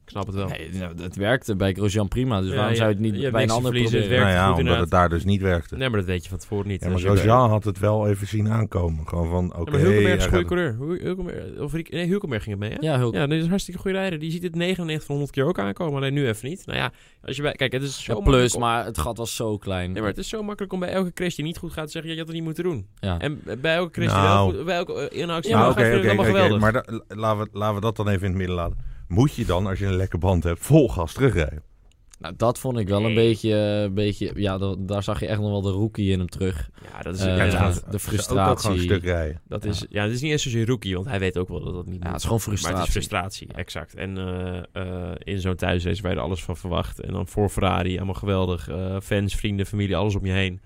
Ik snap het wel. Nee, nou, het werkte bij Grosjean prima. Dus Ja, waarom ja, zou je het niet bij een ander het proberen? werkt nou ja, goed omdat het inderdaad. daar dus niet werkte. Nee, maar dat weet je van tevoren niet. Ja, maar Grosjean had het wel even zien aankomen. Gewoon van, oké. Ja, maar Hulkenberg is een goede coureur. Hu- Hulkenberg, of nee, Hulkenberg ging het mee, hè? Ja, Hulk. Ja, dit is een hartstikke goede rijder. Die ziet het 99 van 100 keer ook aankomen. Alleen nu even niet. Nou ja, als je bij... Kijk, het is zo plus, om- maar het gat was zo klein. Nee, maar het is zo makkelijk om bij elke crash die niet goed gaat te zeggen... Ja, je had het niet moeten doen. ja. En bij elke crash die Nou. wel goed... Bij elke uh, inhoudsje Ja, Nou, gaat, oké, oké, het. Maar da- laten, we, laten we dat dan even in het midden laten. Moet je dan, als je een lekke band hebt, vol gas terugrijden? Nou, dat vond ik wel een Nee. beetje... een beetje ja, da- daar zag je echt nog wel de rookie in hem terug. Ja, dat is... Eh, ja, de Ook, frustratie. gewoon een stuk rijden. dat is, ja, het is niet eens zozeer rookie, want hij weet ook wel dat dat niet Ja, moet. het is gewoon Maar het frustratie. is frustratie, exact. En eh, eh, in zo'n thuisrace waar je er alles van verwacht. En dan voor Ferrari, allemaal geweldig. eh, fans, vrienden, familie, alles om je heen.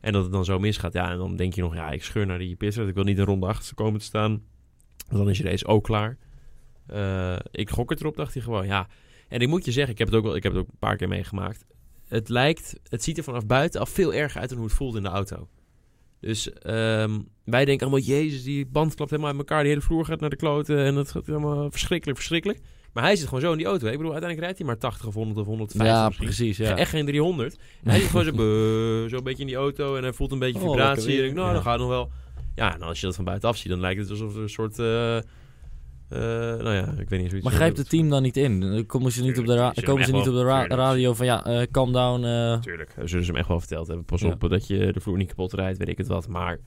En dat het dan zo misgaat. Ja, en dan denk je nog, ja, ik scheur naar die pitstop. Ik wil niet een ronde achter komen te staan. Want dan is je race ook klaar. Eh, ik gok het erop, dacht hij gewoon, ja. En ik moet je zeggen, ik heb het ook, wel, ik heb het ook een paar keer meegemaakt. Het lijkt, het ziet er vanaf buiten al veel erger uit dan hoe het voelt in de auto. Dus ehm, wij denken allemaal, jezus, die band klapt helemaal uit elkaar. Die hele vloer gaat naar de kloten en het gaat helemaal verschrikkelijk, verschrikkelijk. Maar hij zit gewoon zo in die auto. hè. Ik bedoel, uiteindelijk rijdt hij maar 80 of 100 of 150 Ja, misschien. precies. Ja. Echt geen 300. En hij zit gewoon zo, zo een beetje in die auto en hij voelt een beetje Oh, vibratie. en ik, nou, Ja. dan gaat het nog wel. Ja, en als je dat van buitenaf ziet, dan lijkt het alsof er een soort... eh, eh, nou ja, ik weet niet zoiets. Maar grijpt het team dan niet in? Dan Komen ze niet op de, komen ze niet op de ra- radio van ja, eh, calm down. eh. Tuurlijk, zullen ze hem echt wel verteld hebben. Pas Ja. op dat je de vloer niet kapot rijdt, weet ik het wat. Maar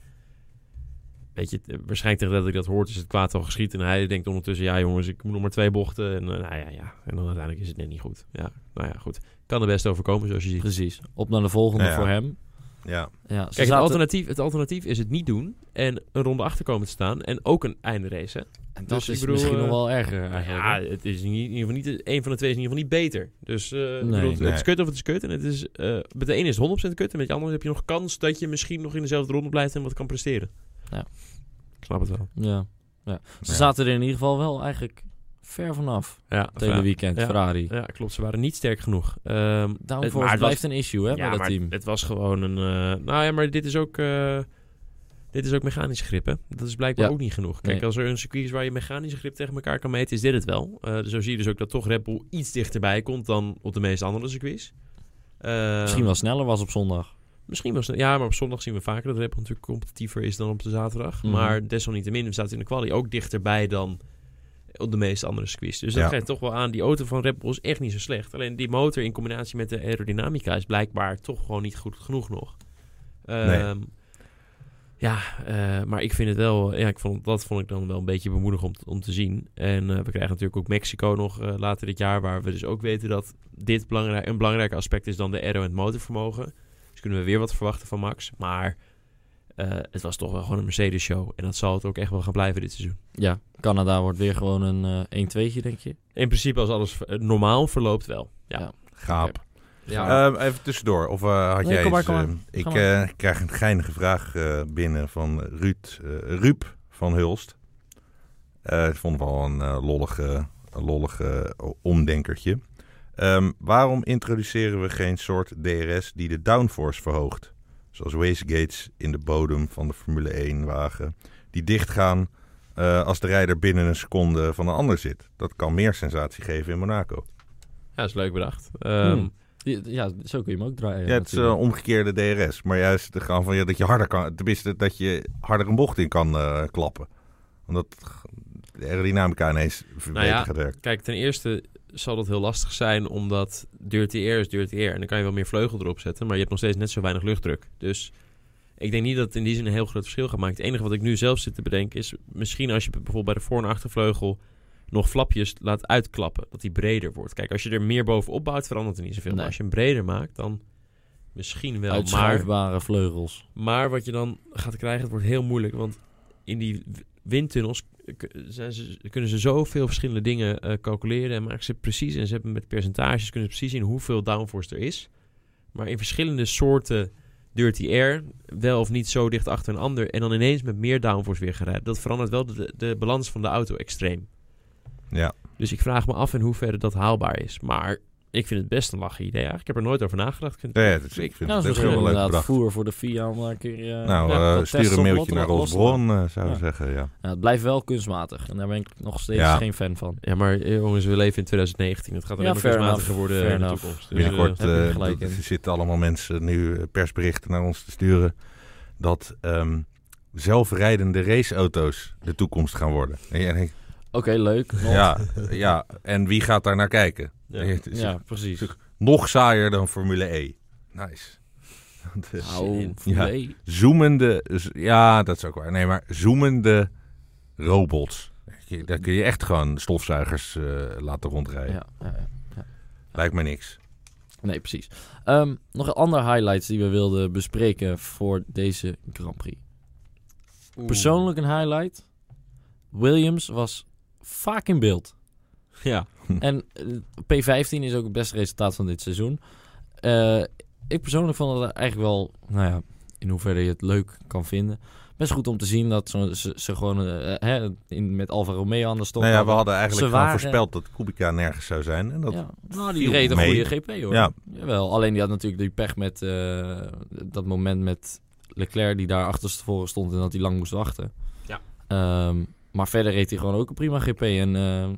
weet je, het- waarschijnlijk tegen dat ik dat hoort is het kwaad al geschiet. En hij denkt ondertussen, ja jongens, ik moet nog maar twee bochten. En nou ja, ja. En dan uiteindelijk is het net niet goed. Ja, nou ja, goed. Kan er best overkomen, zoals je ziet. Precies. Op naar de volgende Ja. voor hem. Ja. Ja, Kijk, het alternatief, het alternatief is het niet doen en een ronde achter komen te staan. En ook een einde race. Hè? En dat dus is bedoel, misschien eh, nog wel erger eigenlijk. Ja, hè? het is in ieder geval niet, een van de twee is in ieder geval niet beter. Dus eh, ik Nee. bedoel, het is kut of het is kut. En het is, eh, met de ene is het 100% kut en met de andere heb je nog kans dat je misschien nog in dezelfde ronde blijft en wat kan presteren. Ja. Ik snap het wel. Ja. ja. Ze Ja. zaten er in ieder geval wel eigenlijk ver vanaf. Ja, Het hele weekend, Ja. Ferrari. Ja, klopt. Ze waren niet sterk genoeg. Ehm, Downforce maar het blijft was- een issue hè, bij dat maar team. het was gewoon een... eh, nou ja, maar dit is ook... dit is ook mechanische grip, hè? Dat is blijkbaar Ja. ook niet genoeg. Kijk, Nee. als er een circuit is waar je mechanische grip tegen elkaar kan meten, is dit het wel. Eh, dus zo zie je dus ook dat toch Red Bull iets dichterbij komt dan op de meeste andere circuits. Eh, Misschien wel sneller was op zondag. Misschien was Ja, maar op zondag zien we vaker dat Red Bull natuurlijk competitiever is dan op de zaterdag. Mhm. Maar desalniettemin, we zaten in de quali ook dichterbij dan op de meeste andere circuits. Dus dat Ja. geeft toch wel aan, die auto van Red Bull is echt niet zo slecht. Alleen die motor in combinatie met de aerodynamica is blijkbaar toch gewoon niet goed genoeg nog. Ehm, Ja, eh, maar ik vind het wel, ja, ik vond, dat vond ik dan wel een beetje bemoedigend om, om te zien. En eh, we krijgen natuurlijk ook Mexico nog eh, later dit jaar, waar we dus ook weten dat dit belangrijk, een belangrijk aspect is dan de aero en het motorvermogen. Dus kunnen we weer wat verwachten van Max. Maar eh, het was toch wel gewoon een Mercedes-show. En dat zal het ook echt wel gaan blijven dit seizoen. Ja, Canada wordt weer gewoon een eh 1-2'tje, denk je. In principe, als alles normaal verloopt, wel. Ja. Ja. Gaap. Ja. Ehm, even tussendoor. Of eh, had Nee, jij kom maar, iets, kom maar. ehm, ik eh, krijg een geinige vraag eh, binnen van Ruud, eh Ruud van Hulst. Eh ik vond het wel een eh, lollige, een lollige omdenkertje. Ehm, waarom introduceren we geen soort DRS die de downforce verhoogt? Zoals wastegates in de bodem van de Formule 1 wagen. Die dichtgaan eh, als de rijder binnen een seconde van een ander zit. Dat kan meer sensatie geven in Monaco. ja, is leuk bedacht. Ehm, Hmm. Ja, zo kun je hem ook draaien. Ja, het is een omgekeerde DRS. Maar juist de gaan van ja, dat je harder kan. Tenminste, dat je harder een bocht in kan eh, klappen. Omdat de aerodynamica ineens beter Nou ja, gaat werken. Kijk, ten eerste zal dat heel lastig zijn, omdat dirty air is dirty air. En dan kan je wel meer vleugel erop zetten, maar je hebt nog steeds net zo weinig luchtdruk. Dus ik denk niet dat het in die zin een heel groot verschil gaat maken. Het enige wat ik nu zelf zit te bedenken is, misschien als je bijvoorbeeld bij de voor- en achtervleugel nog flapjes laat uitklappen, dat die breder wordt. Kijk, als je er meer bovenop bouwt, verandert er niet zoveel. Maar als je hem breder maakt, dan misschien wel. Maar Uitschuifbare vleugels. maar wat je dan gaat krijgen, het wordt heel moeilijk. Want in die windtunnels zijn ze, kunnen ze zoveel verschillende dingen eh, calculeren. En maken ze precies. En ze hebben met percentages kunnen ze precies zien hoeveel downforce er is. Maar in verschillende soorten dirty air, wel of niet zo dicht achter een ander. En dan ineens met meer downforce weer gaan rijden. Dat verandert wel de, de balans van de auto extreem. Ja. Dus ik vraag me af in hoeverre dat haalbaar is. Maar ik vind het best een lachen idee eigenlijk. Ik heb er nooit over nagedacht. Ik vind Ja, het is- ik vind Ja, het heel leuk bedacht. voer voor de VIA om een keer... eh, Nou, ja, eh, dat stuur een mailtje naar ons bron, eh, zou ik Ja. zeggen. Ja. Ja, het blijft wel kunstmatig. En daar ben ik nog steeds Ja. geen fan van. Ja, maar jongens, we leven in 2019. Het gaat alleen Ja, maar kunstmatiger worden in de toekomst. Dus, Binnenkort eh, dat- in. er zitten allemaal mensen nu persberichten naar ons te sturen dat ehm, zelfrijdende raceauto's de toekomst gaan worden. En jij denkt, Oké, leuk. Ja, ja, en wie gaat daar naar kijken? Ja. Het is Ja, precies. Nog saaier dan Formule E. Nice. Dus, Nou, Ja. nee. zoemende, ja, dat is ook waar. Nee, maar zoemende robots. Daar kun je echt gewoon stofzuigers eh, laten rondrijden. Ja, ja, ja. Lijkt me niks. Nee, precies. Ehm, nog een andere highlights die we wilden bespreken voor deze Grand Prix. Persoonlijk een highlight. Williams was vaak in beeld. Ja. En eh, P15 is ook het beste resultaat van dit seizoen. Eh, ik persoonlijk vond het eigenlijk wel, nou ja, in hoeverre je het leuk kan vinden. Best goed om te zien dat ze, ze, ze gewoon eh, hè, in, met Alfa Romeo aan de stok Nou ja, we hadden. eigenlijk waren- voorspeld dat Kubica nergens zou zijn. En dat, ja. Nou, die reed een mee. goede GP hoor. Ja. Jawel, alleen die had natuurlijk die pech met eh, dat moment met Leclerc die daar achterstevoren stond en dat hij lang moest wachten. Ja. Ehm, maar verder reed hij gewoon ook een prima GP. En eh,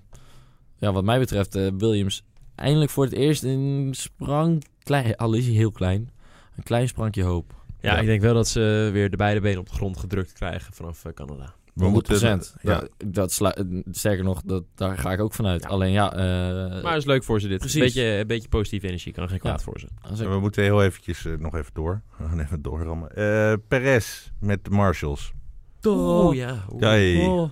ja, wat mij betreft, eh, Williams eindelijk voor het eerst een sprang, klein, al is hij heel klein, een klein sprankje hoop. Ja, ik denk wel dat ze weer de beide benen op de grond gedrukt krijgen vanaf eh, Canada. 100%. Ja. Ja, dat slu- sterker nog, dat, daar ga ik ook vanuit. Ja. Alleen ja, eh, Maar het is leuk voor ze dit. precies. Een beetje, een beetje positieve energie kan er geen kwaad Ja. voor ze. we moeten heel eventjes nog even door. We gaan even doorrammen. Eh Perez met de Marshalls. Oeh, ja. Oh,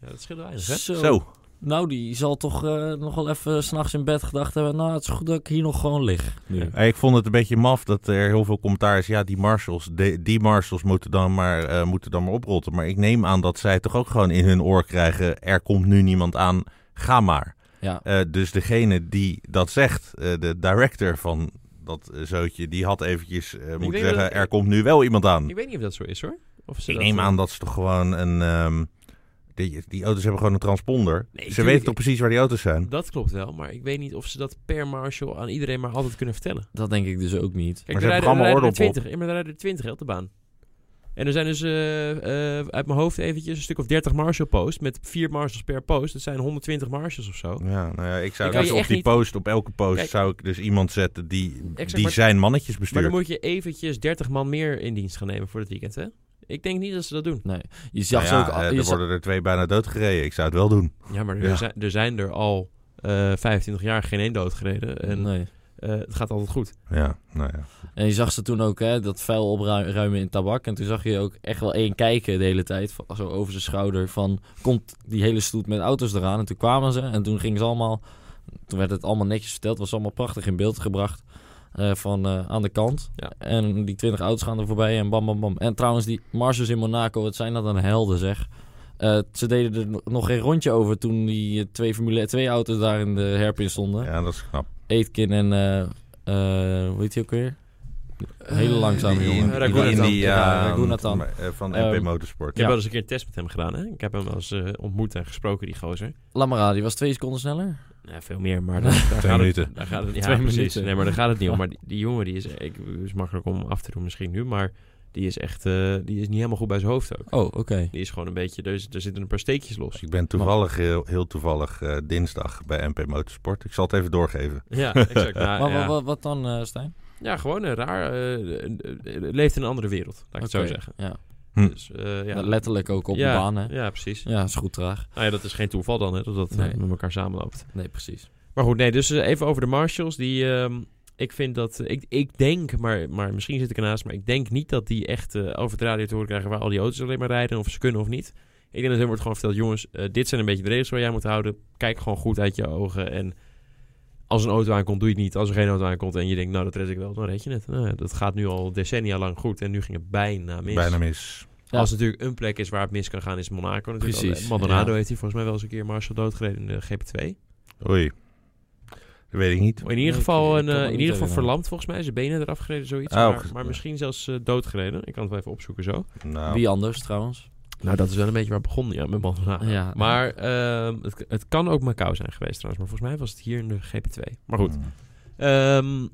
Ja, dat scheelt weinig, hè? zo. Zo. Nou, die zal toch eh, nog wel even s'nachts in bed gedacht hebben... nou, het is goed dat ik hier nog gewoon lig. Nu. Eh, Ik vond het een beetje maf dat er heel veel commentaar is. Ja, die Marshalls, de- die Marshalls moeten dan, maar, eh, moeten dan maar oprotten. Maar ik neem aan dat zij toch ook gewoon in hun oor krijgen... er komt nu niemand aan, ga maar. Ja, Eh, dus degene die dat zegt, eh, de director van dat zootje... die had eventjes moeten zeggen, dat- er komt nu wel iemand aan. Ik weet niet of dat zo is, hoor. Of ze Ik dat, neem aan dat ze toch gewoon een... ehm, die, die auto's hebben gewoon een transponder. Nee, ze weten toch precies waar die auto's zijn? Dat klopt wel, maar ik weet niet of ze dat per marshal aan iedereen maar altijd kunnen vertellen. dat denk ik dus ook niet. Kijk, Maar er ze hebben rijden, allemaal er er oordop op. 20, ja, maar er rijden er 20 hè, op de baan. En er zijn dus eh, eh, uit mijn hoofd eventjes een stuk of 30 Marshall posts met vier Marshalls per post. Dat zijn 120 Marshalls of zo. Ja, nou ja, ik zou dus op die niet- post, op elke post, Kijk. zou ik dus iemand zetten die, Exact, die maar- zijn mannetjes Maar bestuurt. dan moet je eventjes 30 man meer in dienst gaan nemen voor het weekend, hè? Ik denk niet dat ze dat doen. Nee, je zag Nou ze ook... al- eh, je er worden er twee bijna doodgereden. Ik zou het wel doen. Ja, maar er, Ja. Zijn, er zijn er al eh 25 jaar geen één doodgereden. En nee. eh, het gaat altijd goed. Ja, nou ja. En je zag ze toen ook hè, dat vuil opruimen in tabak. En toen zag je ook echt wel één kijken de hele tijd. van- Zo over zijn schouder van... Komt die hele stoet met auto's eraan? En toen kwamen ze. En toen gingen ze allemaal... Toen werd het allemaal netjes verteld. was allemaal prachtig in beeld gebracht. Eh, van eh, aan de kant. Ja. En die 20 auto's gaan er voorbij. En bam, bam, bam. En trouwens, die Marshalls in Monaco. Wat zijn dat een helden, zeg. Eh, ze deden er nog- geen rondje over toen die twee Formule 2 auto's daar in de herpin stonden. ja, dat is knap. Aitken en... eh eh, hoe heet hij ook weer? Hele langzame Die- jongen. die- Raghunathan. die, Ja, Raghunathan. eh, van Ehm, MP Motorsport. Ik heb wel eens een keer een test met hem gedaan, hè? Ik heb hem wel eens eh, ontmoet en gesproken, die gozer. Lamara, die was twee seconden sneller. Ja, veel meer, maar daar, het- minuten. daar gaat het, ja, Twee precies. minuten. Nee, maar daar gaat het niet om. Maar die, die jongen, die is, ik, is makkelijk om af te doen misschien nu, maar die is echt, eh, die is niet helemaal goed bij zijn hoofd ook. Oh, oké. Die is gewoon een beetje, er, is- er zitten een paar steekjes los. Ik ben toevallig, heel, heel toevallig, eh, dinsdag bij MP Motorsport. Ik zal het even doorgeven. Ja, exact. Nou, Maar ja. wat, wat, wat dan, eh Stijn? Ja, gewoon een raar, eh, eh, eh, leeft in een andere wereld, laat ik het zo zeggen. Ja. Hm. Dus, eh, ja. Letterlijk ook op ja, de baan, hè? Ja, precies. Ja, is goed traag. Nou ja, dat is geen toeval dan, hè, dat dat Nee. met elkaar samenloopt. Nee, precies. Maar goed, nee, dus even over de Marshalls. Die, ehm, ik vind dat, ik, ik denk, maar, maar misschien zit ik ernaast, maar ik denk niet dat die echt eh, over het radio te horen krijgen waar al die auto's alleen maar rijden, of ze kunnen of niet. Ik denk dat er wordt gewoon verteld, jongens, dit zijn een beetje de regels waar jij moet houden. Kijk gewoon goed uit je ogen en als een auto aankomt, doe je het niet. Als er geen auto aankomt en je denkt, nou, dat red ik wel, dan red je het. Nou, dat gaat nu al decennia lang goed en nu ging het bijna mis. Bijna mis. Ja. Als natuurlijk een plek is waar het mis kan gaan, is Monaco natuurlijk. Precies, Maldonado ja. heeft hij volgens mij wel eens een keer Marshall doodgereden in de GP2. Oei. Dat weet ik niet. In ieder geval, een, eh, me in ieder geval verlamd volgens mij. Zijn benen eraf gereden, zoiets. Oh, maar, maar misschien zelfs eh, doodgereden. Ik kan het wel even opzoeken zo. Nou, Wie anders, trouwens? Nou, dat is wel een beetje waar het begon, ja, met Maldonado. Ja. Maar ehm, het, het kan ook Macau zijn geweest trouwens. Maar volgens mij was het hier in de GP2. Maar goed, hm. Ehm,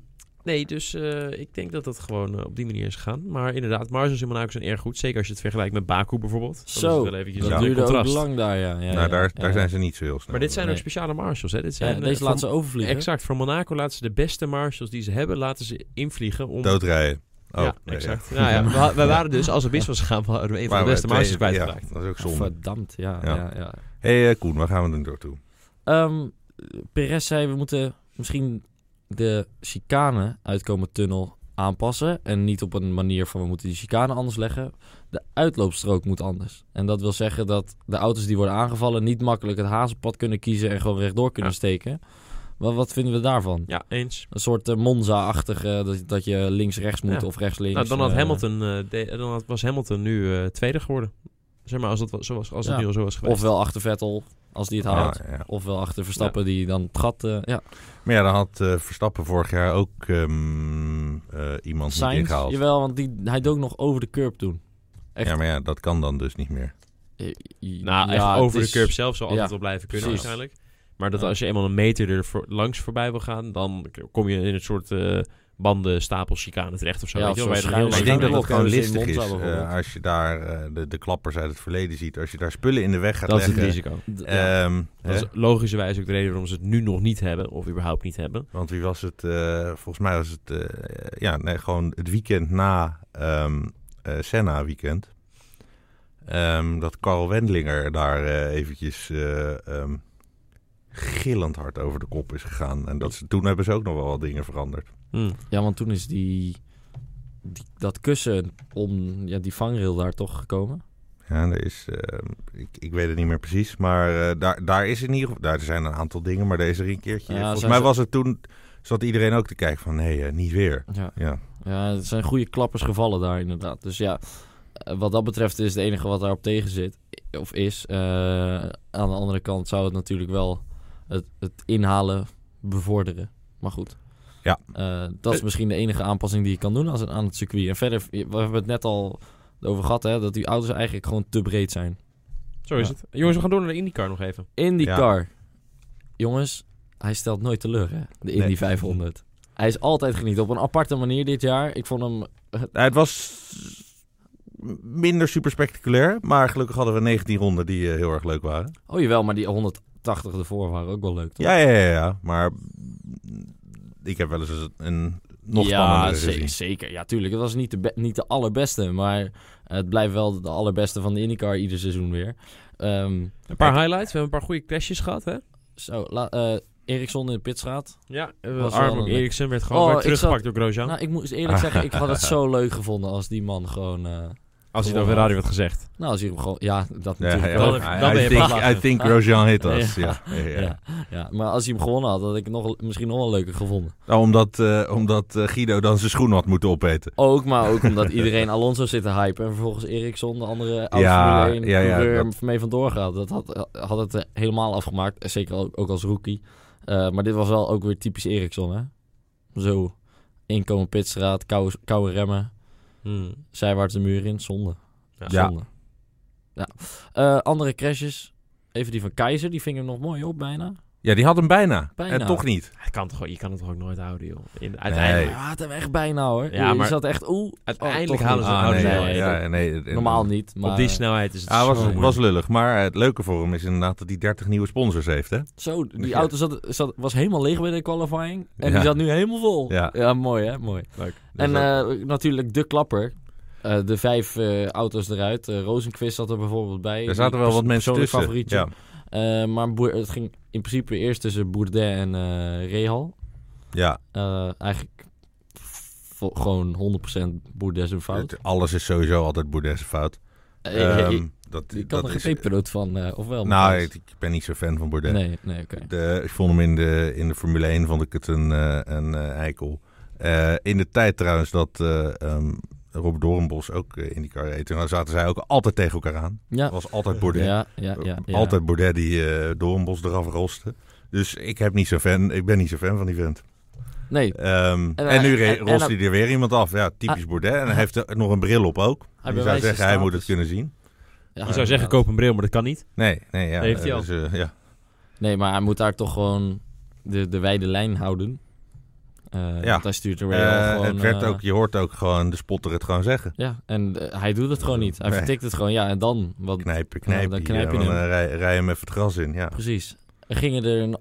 nee, dus eh, ik denk dat dat gewoon eh, op die manier is gegaan. Maar inderdaad, Marshals in Monaco zijn erg goed. Zeker als je het vergelijkt met Baku bijvoorbeeld. Dat Zo, is wel eventjes dat duurde ook lang daar, ja. ja, nou, ja, daar, ja. daar zijn ze niet zo heel snel. Maar dit zijn Nee. ook speciale Marshals. Hè? Dit zijn, eh, deze voor- laten ze overvliegen. Exact, voor Monaco laten ze de beste Marshals die ze hebben, laten ze invliegen. Om... Doodrijden. Oh, ja, nee, exact. Nou ja, we, we waren dus, als het mis was gegaan, we hadden we een van de beste twee- kwijtgeraakt. Ja, dat is ook zonde. Verdammt, ja. Ja. ja. hey, eh, Koen, waar gaan we nu door toe? Ehm, Perez zei, we moeten misschien de chicane uitkomen tunnel aanpassen. En niet op een manier van, we moeten die chicane anders leggen. De uitloopstrook moet anders. En dat wil zeggen dat de auto's die worden aangevallen... niet makkelijk het hazenpad kunnen kiezen en gewoon rechtdoor kunnen Ja. steken. Wat, wat vinden we daarvan? Ja, eens. Een soort eh, Monza-achtige, dat, dat je links-rechts moet Ja. of rechts-links. Nou, dan had eh, Hamilton, eh, de- dan had, was Hamilton nu eh, tweede geworden. Zeg maar, als het, wa- zoals, als het Ja. nu al zo was geweest. Ofwel achter Vettel, als die het haalt. Ja, ja. Ofwel achter Verstappen, die dan het gat... eh, ja, Maar ja, dan had eh, Verstappen vorig jaar ook ehm, eh, iemand niet Sainz, ingehaald. jawel, want die, hij dook nog over de curb toen. echt. Ja, maar ja, dat kan dan dus niet meer. Eh, Nou, ja, echt over is- de curb zelf zal altijd ja, wel blijven kunnen precies. waarschijnlijk. Maar dat Ja. als je eenmaal een meter er voor, langs voorbij wil gaan, dan kom je in een soort eh banden stapel chicane terecht of zo. Ja, weet je of wel, zo ik heel denk dat dat gewoon listig is. bijvoorbeeld. eh, als je daar eh, de, de klappers uit het verleden ziet. Als je daar spullen in de weg gaat Dat is het leggen. risico. Ja. ehm, Dat is logischerwijs ook de reden waarom ze het nu nog niet hebben, of überhaupt niet hebben. Want wie was het? eh, volgens mij was het eh, ja, nee, gewoon het weekend na ehm eh, Senna weekend. Ehm, dat Carl Wendlinger daar eh, eventjes eh, ehm, gillend hard over de kop is gegaan. En dat ze, toen hebben ze ook nog wel wat dingen veranderd. Hm. ja, want toen is die, die, dat kussen om ja, die vangrail daar toch gekomen. Ja, er is, ehm, ik, ik weet het niet meer precies, maar eh, daar, daar is in ieder geval, daar zijn een aantal dingen, maar deze er een keertje. Ja, volgens mij was het toen, zat iedereen ook te kijken van, nee, eh, niet weer. Ja. Ja, zijn goede klappers gevallen daar inderdaad. Dus ja, eh, wat dat betreft is het enige wat daarop tegen zit, of is. eh, aan de andere kant zou het natuurlijk wel het, het inhalen bevorderen. Maar goed. Ja. Eh, dat is Eh. misschien de enige aanpassing die je kan doen als, aan het circuit. En verder, we hebben het net al over gehad, hè, dat die auto's eigenlijk gewoon te breed zijn. Zo is Ja. het. Jongens, we gaan door naar de IndyCar nog even. IndyCar. Jongens, hij stelt nooit teleur, hè? De Indy Nee. 500. Hij is altijd genieten. Op een aparte manier dit jaar. Ik vond hem... Nou, het was minder super spectaculair, maar gelukkig hadden we 19 ronden die eh, heel erg leuk waren. Oh jawel, maar die 180 ervoor waren ook wel leuk, toch? Ja, ja, ja, ja, maar ik heb wel eens een nog ja, spannender ze- gezien. zeker. Ja, tuurlijk. Het was niet de, niet de allerbeste, maar het blijft wel de allerbeste van de IndyCar ieder seizoen weer. Ehm, Een paar highlights. We hebben een paar goede crashes gehad, hè? zo, la, eh, Eriksson in de pitstraat. Ja, Was Arm wel een- Eriksen werd gewoon Oh, weer teruggepakt door Grosjean. Nou, ik moet eerlijk zeggen, ik had het zo leuk gevonden als die man gewoon... eh, als hij het over de radio had gezegd. nou, als hij hem gewoon... Ja, dat Ja, natuurlijk ja, wel. Dan- I- think. I Grosjean hit us. Ja. Ja. Ja, ja. Ja, ja, maar als hij hem gewonnen had, had ik het nog, misschien nog wel leuker gevonden. Nou, omdat, eh, omdat eh, Guido dan zijn schoen had moeten opeten. Ook, maar ook omdat iedereen Alonso zit te hypen. En vervolgens Eriksson, de andere Ja, Formule 1 ja, ja, coureur, dat- mee vandoor gaat. Dat had, had het helemaal afgemaakt. Zeker ook, ook als rookie. Eh, maar dit was wel ook weer typisch Eriksson, hè? Zo, inkomen pitstraat, koude, koude remmen, Hm. zijwaarts de muur in. Zonde. Ja. Ja. Zonde. Ja. Eh, andere crashes. Even die van Keizer, die ving hem nog mooi op bijna. Ja, die had hem bijna. Bijna. En toch niet. Kan toch, je kan het toch ook nooit houden, joh. In, Nee. uiteindelijk, Ja, had hem echt bijna hoor. Ja, je maar- zat echt, oeh. uiteindelijk oh, toch halen ze het Ah, nee, nee, ja, nee, nee, Normaal niet. Maar, Op die snelheid is het Ah, zo was, moeilijk. was lullig. Maar het leuke voor hem is inderdaad dat hij 30 nieuwe sponsors heeft, hè? Zo, die Ja. auto zat, zat, was helemaal leeg bij de qualifying. En Ja. die zat nu helemaal vol. Ja. mooi hè, mooi. Leuk. en Dus dat- eh, natuurlijk de klapper. Eh, de vijf eh, auto's eruit. Eh Rosenquist zat er bijvoorbeeld bij. er zaten wel wat mensen tussen. favorietje. Ja, Eh, maar het ging in principe eerst tussen Bourdet en eh Rehal. ja. Eh, eigenlijk gewoon 100% Bourdet zijn fout. Het- alles is sowieso altijd Bourdais fout. Eh, Ehm, ik- dat, ik kan dat er geen van, eh, of wel? Nou, ik, ik ben niet zo fan van Bourdais. Nee, nee, oké. Ik vond hem in de, in de Formule 1 vond ik het een, een eikel. In de tijd trouwens dat eh Rob Doornbos ook eh, in die car reed. Toen zaten zij ook altijd tegen elkaar aan. Ja, Het was altijd Bourdais. ja, ja, ja, ja. Altijd Baudet die eh Doornbos eraf roste. Dus ik, heb niet zo fan, ik ben niet zo fan van die vent. Nee, Ehm, en, En, nu eh, en- rost dat- hij er weer iemand af. Ja, typisch Baudet. En hij heeft er nog een bril op ook. hij je zou zeggen, hij moet het kunnen zien. Ja, Je zou zeggen, koop een bril, maar dat kan niet. Nee, nee, ja. Heeft hij al. dus, eh, ja. Nee, maar hij moet daar toch gewoon de, de wijde lijn houden. Eh, Ja. Hij stuurt er Eh, gewoon... het werd eh, ook, je hoort ook gewoon de spotter het gewoon zeggen. Ja, en hij doet het gewoon niet. Hij Nee. vertikt het gewoon. Ja, en dan? Wat, Knijpen, dan knijp je dan hem. eh, rij, rij hem even het gras in. Ja. Precies. Er gingen er een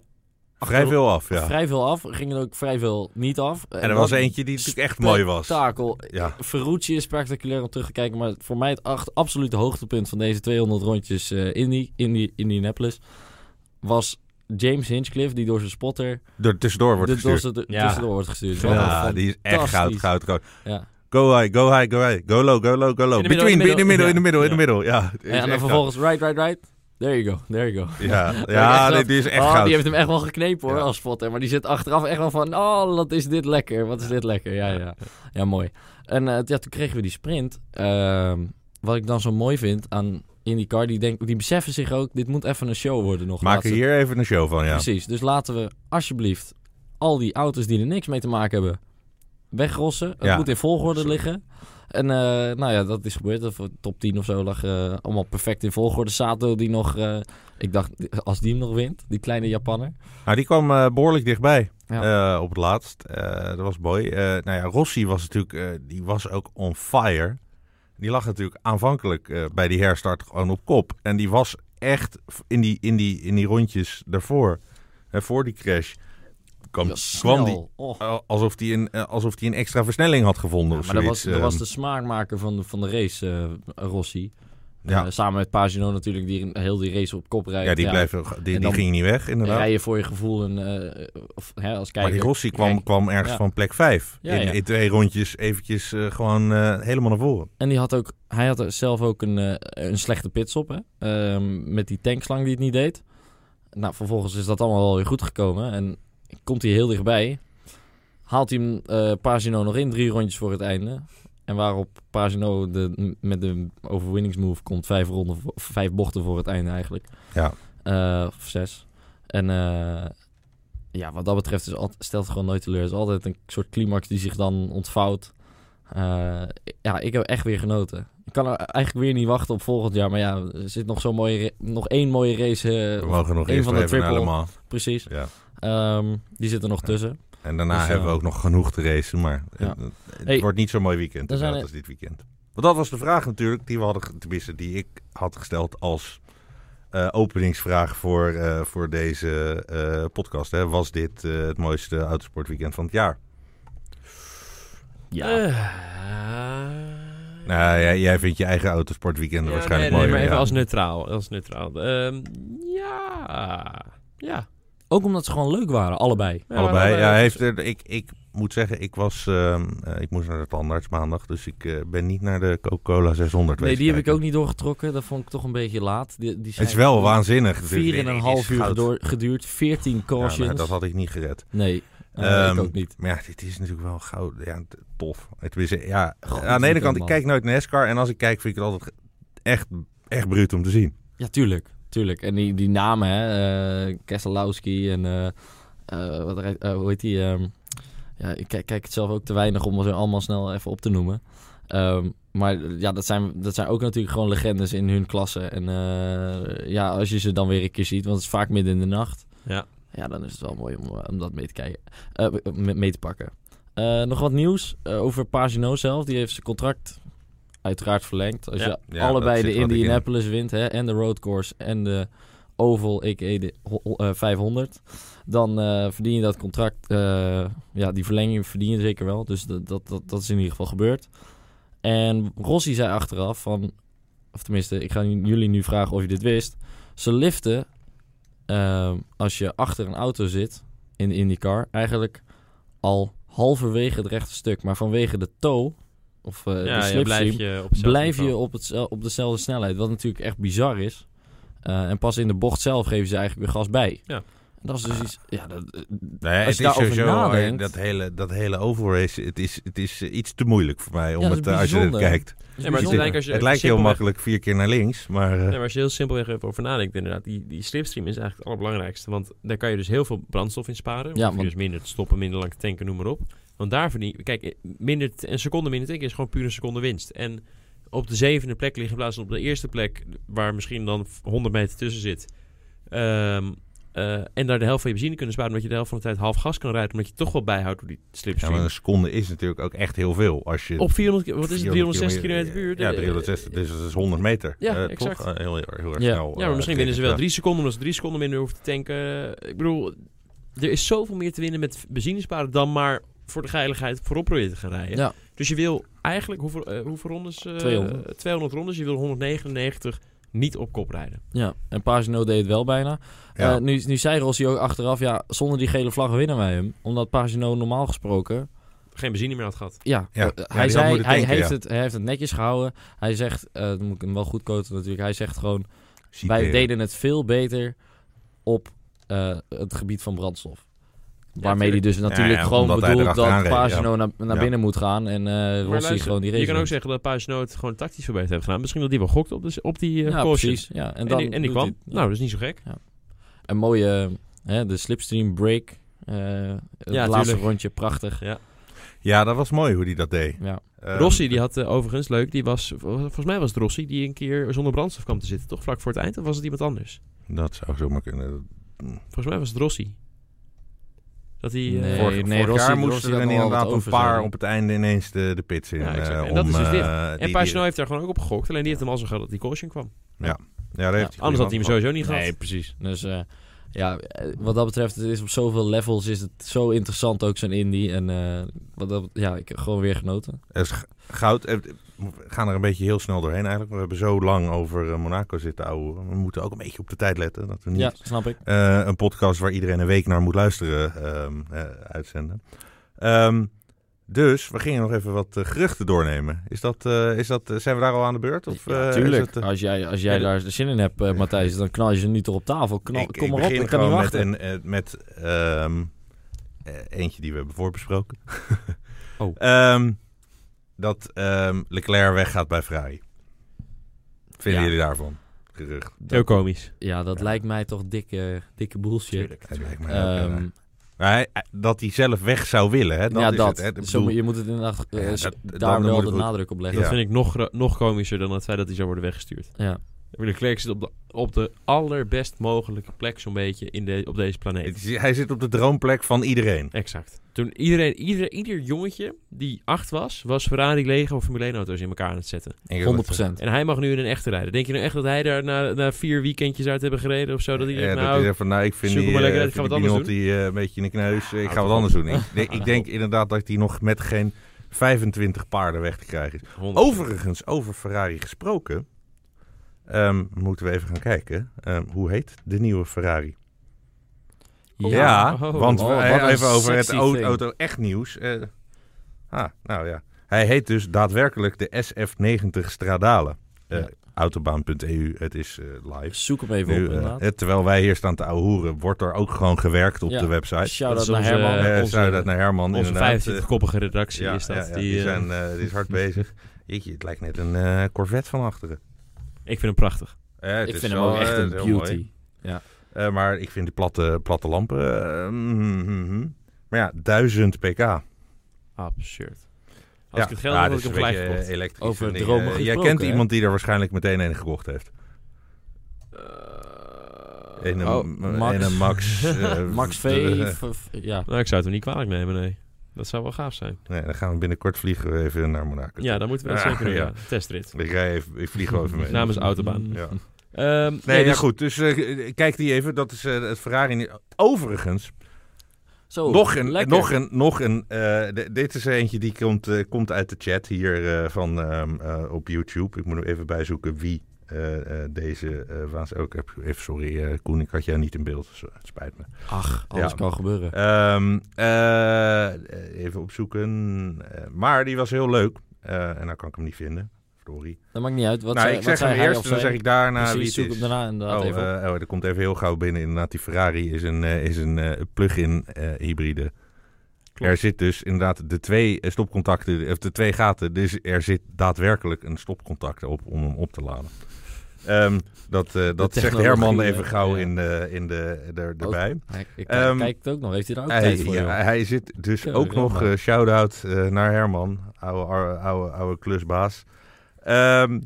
Vrij veel af, ja. vrij veel af. Er gingen er ook vrij veel niet af. En er was eentje die natuurlijk echt mooi was. Spektakel. Ja. Ferrucci is spectaculair om terug te kijken. Maar voor mij het acht, absolute hoogtepunt van deze 200 rondjes eh Indy, Indy, Indianapolis... was James Hinchcliffe, die door zijn spotter... Door tussendoor wordt gestuurd. er Ja. tussendoor wordt gestuurd. Ja, die is echt goud, goud, goud. Ja. Go high, go high, go high. Go low, go low, go low. In de middel, Between, in de in de middel, in de middel, in de Ja. middel. En dan vervolgens right, right, right. There you go, there you go. Ja, Ja, nee, die is echt oh, goud. die heeft hem echt wel geknepen hoor, Ja. als spotter. Maar die zit achteraf echt wel van, oh, wat is dit lekker. Wat is dit lekker. Ja, ja. Ja, mooi. En eh, ja, toen kregen we die sprint. Ehm, wat ik dan zo mooi vind aan IndyCar, die, denk, die beseffen zich ook, dit moet even een show worden nog. Maak er hier even een show van, ja. Precies. Dus laten we alsjeblieft al die auto's die er niks mee te maken hebben, wegrossen. Het Ja. moet in volgorde Sorry. liggen. En eh, nou ja, dat is gebeurd. Of top 10 of zo lag eh, allemaal perfect in volgorde. Sato die nog, eh, ik dacht, als die hem nog wint, die kleine Japanner. Nou, die kwam eh, behoorlijk dichtbij Ja. op het laatst. Dat was mooi. Nou ja, Rossi was natuurlijk, die was ook on fire. Die lag natuurlijk aanvankelijk eh, bij die herstart gewoon op kop. En die was echt in die, in die, in die rondjes daarvoor, eh, voor die crash, kwam, Die kwam die. Oh. alsof die een, eh, alsof die een extra versnelling had gevonden Ja, of maar dat was, dat was Ehm, de smaakmaker van de, van de race, eh, Rossi. Ja. Eh, samen met Pagino natuurlijk, die heel die race op kop rijdt. ja, die, blijven, die, die ging niet weg, inderdaad. Rijden voor je gevoel en, eh, of, hè, als Maar kijker. die Rossi kwam, kwam ergens van plek 5. Ja, in, twee rondjes eventjes eh, gewoon helemaal naar voren. En die had ook, hij had zelf ook een, een slechte pitstop, hè? Ehm, met die tankslang die het niet deed. Nou, vervolgens is dat allemaal wel weer goed gekomen. En komt hij heel dichtbij. Haalt hij hem eh Pagino nog in, drie rondjes voor het einde. En waarop Pagino de, met de overwinningsmove komt, vijf, ronden, vijf bochten voor het einde eigenlijk. Ja. Eh, of zes. En eh, ja, wat dat betreft is altijd, stelt het gewoon nooit teleur. Het is altijd een soort climax die zich dan ontvouwt. Eh, ja, ik heb echt weer genoten. Ik kan er eigenlijk weer niet wachten op volgend jaar. Maar ja, er zit nog zo'n mooie, nog één mooie race. We mogen nog eerst van de triple. Precies. Ja. Ehm, die zit er nog Ja. tussen. En daarna Dus, hebben we eh, ook nog genoeg te racen, maar Ja. het, het Hey, wordt niet zo'n mooi weekend zijn als dit weekend. Want dat was de vraag natuurlijk, die we hadden, tenminste die ik had gesteld als eh, openingsvraag voor, eh, voor deze eh, podcast. Hè. Was dit eh, het mooiste autosportweekend van het jaar? Ja. Nou, jij, jij vindt je eigen autosportweekenden ja, waarschijnlijk nee, nee, mooier. maar even ja. als neutraal. Als neutraal. Ehm, ja. Ja. Ook omdat ze gewoon leuk waren, allebei. Ja, Allebei. Ja, heeft er, ik, ik moet zeggen, ik was, ehm, eh, ik moest naar de tandarts maandag, dus ik eh, ben niet naar de Coca-Cola 600 Nee, die heb ik ook niet doorgetrokken. Dat vond ik toch een beetje laat. Die, die Het is wel waanzinnig. Vier en een half uur gedoor- geduurd. 14 Ja, cautions. nou, dat had ik niet gered. Nee, eh, Ehm, ik ook niet. Maar ja, dit is natuurlijk wel goud. Ja, tof. Het is, ja, aan de ene kant, ik kijk nooit naar NASCAR. En als ik kijk, vind ik het altijd echt, echt bruut om te zien. Ja, tuurlijk. Tuurlijk. En die, die namen, hè. Keselowski en... eh, eh, wat hoe heet die? ehm, ja, ik kijk, kijk het zelf ook te weinig om ze allemaal snel even op te noemen. Ehm, maar ja, dat zijn, dat zijn ook natuurlijk gewoon legendes in hun klasse. En ja, als je ze dan weer een keer ziet, want het is vaak midden in de nacht. Ja. Ja, dan is het wel mooi om, om dat mee te, kijken, eh, mee- te pakken. Nog wat nieuws over Pagino zelf. Die heeft zijn contract uiteraard verlengd. Als Ja. je Ja, allebei de ik in. Indianapolis wint, hè, en de road course en de Oval, a.k.a. de ho- ho- eh, 500, dan eh, verdien je dat contract. eh, ja, die verlenging verdien je zeker wel. Dus dat, dat, dat, dat is in ieder geval gebeurd. En Rossi zei achteraf van, of tenminste, ik ga jullie nu vragen of je dit wist. Ze liften als je achter een auto zit in de IndyCar eigenlijk al halverwege het rechte stuk, maar vanwege de toe of eh, de ja, blijf je op blijf je op, het, op dezelfde snelheid. Wat natuurlijk echt bizar is. Eh, en pas in de bocht zelf geven ze eigenlijk weer gas bij. Ja. Dat is dus iets... Ja, dat, eh, Nee, Als het je is sowieso, nadenkt- dat hele, dat hele overrace, het is, het is iets te moeilijk voor mij om Ja, het, als je het kijkt. Ja, maar het, eigenlijk als je Het lijkt heel makkelijk vier keer naar links, maar... eh, Nee, maar als je heel simpelweg even over nadenkt, inderdaad, die, die slipstream is eigenlijk het allerbelangrijkste. Want daar kan je dus heel veel brandstof in sparen. Ja, je want- dus minder te stoppen, minder lang te tanken, noem maar op. Want daar verdien kijk, eh, minder, een seconde minder tanken is gewoon puur een seconde winst. En op de zevende plek liggen in plaats van op de eerste plek, waar misschien dan 100 meter tussen zit, ehm, eh, en daar de helft van je benzine kunnen sparen, omdat je de helft van de tijd half gas kan rijden, omdat je toch wel bijhoudt door die Ja, slipstream. maar een seconde is natuurlijk ook echt heel veel. Als je Op 400, ki- wat is het, 360 km kilometer- uur? Ja, De- 360, dus dat is 100 meter. Ja, Eh, exact. Toch? Eh, heel, heel, heel erg Ja. snel. Ja, maar eh, misschien winnen ze wel drie seconden, omdat ze drie seconden minder hoeven te tanken. Ik bedoel, er is zoveel meer te winnen met benzine sparen dan maar voor de geiligheid voorop proberen te gaan rijden. Ja. Dus je wil eigenlijk, hoeveel, eh, hoeveel rondes? eh, 200. 200 rondes. Je wil 199 niet op kop rijden. Ja, en Pagino deed het wel bijna. Ja. Eh, nu, nu zei Rossi ook achteraf, ja, zonder die gele vlag winnen wij hem. Omdat Pagino normaal gesproken, Geen benzine meer had gehad. ja, Ja, ja, die hij zei, hij, heeft het, hij heeft het netjes gehouden. Hij zegt, eh dan moet ik hem wel goed quoten natuurlijk, hij zegt gewoon, Citeren. wij deden het veel beter op eh, het gebied van brandstof. Waarmee hij dus natuurlijk ja, gewoon hij bedoelt dat Pagino naar, naar Ja. binnen moet gaan en eh Rossi luister, gewoon die race je kan ook zeggen dat Pagino het gewoon tactisch verbeterd heeft gedaan. Misschien dat die wel gokt op, op die eh Ja, caution. precies. Ja, en, En, dan die, en die kwam. hij- ja. Nou, dat is niet zo gek. Een mooie, hè, de slipstream break. eh, het Ja, laatste tuurlijk. rondje, prachtig. Ja, dat was mooi hoe hij dat deed. Ja. Ehm, Rossi, die had overigens, leuk, die was, volgens mij was het Rossi, die een keer zonder brandstof kwam te zitten, toch vlak voor het eind? Of was het iemand anders? Dat zou zomaar kunnen. Volgens mij was het Rossi. Dat hij... eh, Nee, vorig nee, vorig Rossi- jaar moesten er inderdaad een paar op het einde ineens de, de pits in. Ja, exact. eh, En dat om, is dus dit. eh, en die- Pagino die- heeft daar gewoon ook op gegokt. Alleen die heeft hem al zo gehad dat die caution kwam. Ja, heeft hij Anders had hij hem sowieso niet gehad. Nee, precies. Dus eh, ja, eh, wat dat betreft, het is op zoveel levels is het zo interessant ook zo'n indie. En eh, wat dat, ja, ik heb gewoon weer genoten. Het is goud. We gaan er een beetje heel snel doorheen eigenlijk. We hebben zo lang over eh, Monaco zitten ouwen. We moeten ook een beetje op de tijd letten. Dat we niet Ja, snap ik. eh, een podcast waar iedereen een week naar moet luisteren ehm, eh, uitzenden. Ehm, dus we gingen nog even wat geruchten doornemen. Is dat, eh, is dat, zijn we daar al aan de beurt? Of, ja, eh, tuurlijk. is het, als jij, als jij Ja, daar zin in hebt, Matthijs, dan knal je ze nu toch op tafel. Knal, ik, kom maar op, begin ik kan niet met, wachten. een, eh, met ehm, eh, eentje die we hebben voorbesproken. Oh. Ehm, dat ehm, Leclerc weggaat bij Ferrari. Vinden Ja. jullie daarvan? Gerucht. Heel komisch. Ja, dat Ja. lijkt mij toch dikke, dikke bullshit. Het lijkt mij ook, Ehm, eh, maar hij- dat hij zelf weg zou willen, hè? Dat ja, is dat. het, hè? Zo je moet het inderdaad eh, Ja, dat- daar wel de nadruk op leggen. Dat Ja. vind ik nog, nog komischer dan het feit dat hij zou worden weggestuurd. Ja. Leclerc zit op de, op de allerbest mogelijke plek zo'n beetje in de, op deze planeet. hij zit op de droomplek van iedereen. Exact. Toen iedereen, ieder, ieder jongetje die acht was, was Ferrari Lego of Formule 1 auto's in elkaar aan het zetten. 100%. En hij mag nu in een echte rijden. Denk je nou echt dat hij daar na, na vier weekendjes uit hebben gereden of zo? Dat hij Ja, zegt, dat nou, hij van, nou, ik vind die, hem maar lekker eh, ik ga vind wat die anders Binotto, eh, een beetje in de kneus. Ik ga wat anders doen. Ik, denk- ik denk inderdaad dat hij nog met geen 25 paarden weg te krijgen is. 100%. Overigens, over Ferrari gesproken, ehm, moeten we even gaan kijken. Ehm, hoe heet de nieuwe Ferrari? Ja. Ja, Oh. want Oh, we- wat een even over het auto, thing. auto echt nieuws. Eh, ah, nou ja. Hij heet dus daadwerkelijk de SF90 Stradale. Eh Ja. Autobaan.eu, het is eh, live. Zoek hem even Nu, op eh, inderdaad. eh, terwijl wij hier staan te ouwehoeren, wordt er ook gewoon gewerkt op Ja. de website. Shout-out Dat is naar Herman. eh, Eh onze- Shout-out naar Herman, Onze inderdaad. 25-koppige redactie ja, is dat. ja, ja, die, die, eh, zijn, eh, die is hard bezig. Jeetje, het lijkt net een eh, Corvette van achteren. ik vind hem prachtig. Eh, het ik vind hem ook echt eh, een heel mooi. Eh, maar ik vind die platte, platte lampen... eh, mm, mm, mm. Maar ja, 1000 pk. Absurd. Als ik het geld ja, had, dat had ik hem een gelijk gekocht. eh, elektrisch. Over en dromen Eh, Jij kent hè? iemand die er waarschijnlijk meteen een gekocht heeft. Eh, Een, Oh, een Max. een Max. Max V. ja. Nou, ik zou het hem niet kwalijk nemen, nee. Dat zou wel gaaf zijn. nee, dan gaan we binnenkort vliegen we even naar Monaco. Ja, dan moeten we dat Ah, zeker doen. ja. Ja. Testrit. Ik, rij even, ik vlieg wel even mee. Namens Autobaan. Ja. Ehm, Nee, ja, dus- goed. Dus eh, kijk die even. Dat is eh, het Ferrari. Overigens, Zo, nog een, lekker. nog een, nog een. eh, dit is eentje die komt, komt uit de chat hier van ehm, eh, op YouTube. Ik moet hem even bijzoeken wie deze waans ook heb. Even sorry, Koen, ik had jou niet in beeld. dus, het spijt me. Ach, alles Ja. kan gebeuren. Ehm, eh, even opzoeken. Maar die was heel leuk. En dan kan ik hem niet vinden. Verdorie. Dat maakt niet uit. Wat nou, zei, ik wat zeg hem zei hij eerst en dan zeg ik daarna Precies, wie zoek het is. hem daarna inderdaad Oh, even op. eh, oh, er komt even heel gauw binnen. Inderdaad, die Ferrari is een, eh, is een eh, plug-in eh, hybride. Klopt. Er zit dus inderdaad de twee stopcontacten, of de twee gaten. Dus er zit daadwerkelijk een stopcontact op om hem op te laden. Ehm, dat eh, dat zegt Herman even gauw Ja. in de, in de, er, Ook- erbij. Hij, ik, Ehm, kijk het ook nog. Heeft hij daar ook Hij, tijd voor? ja, hij zit dus Ja, ook nog, eh shout-out eh, naar Herman, oude, oude, oude, oude klusbaas. Ehm,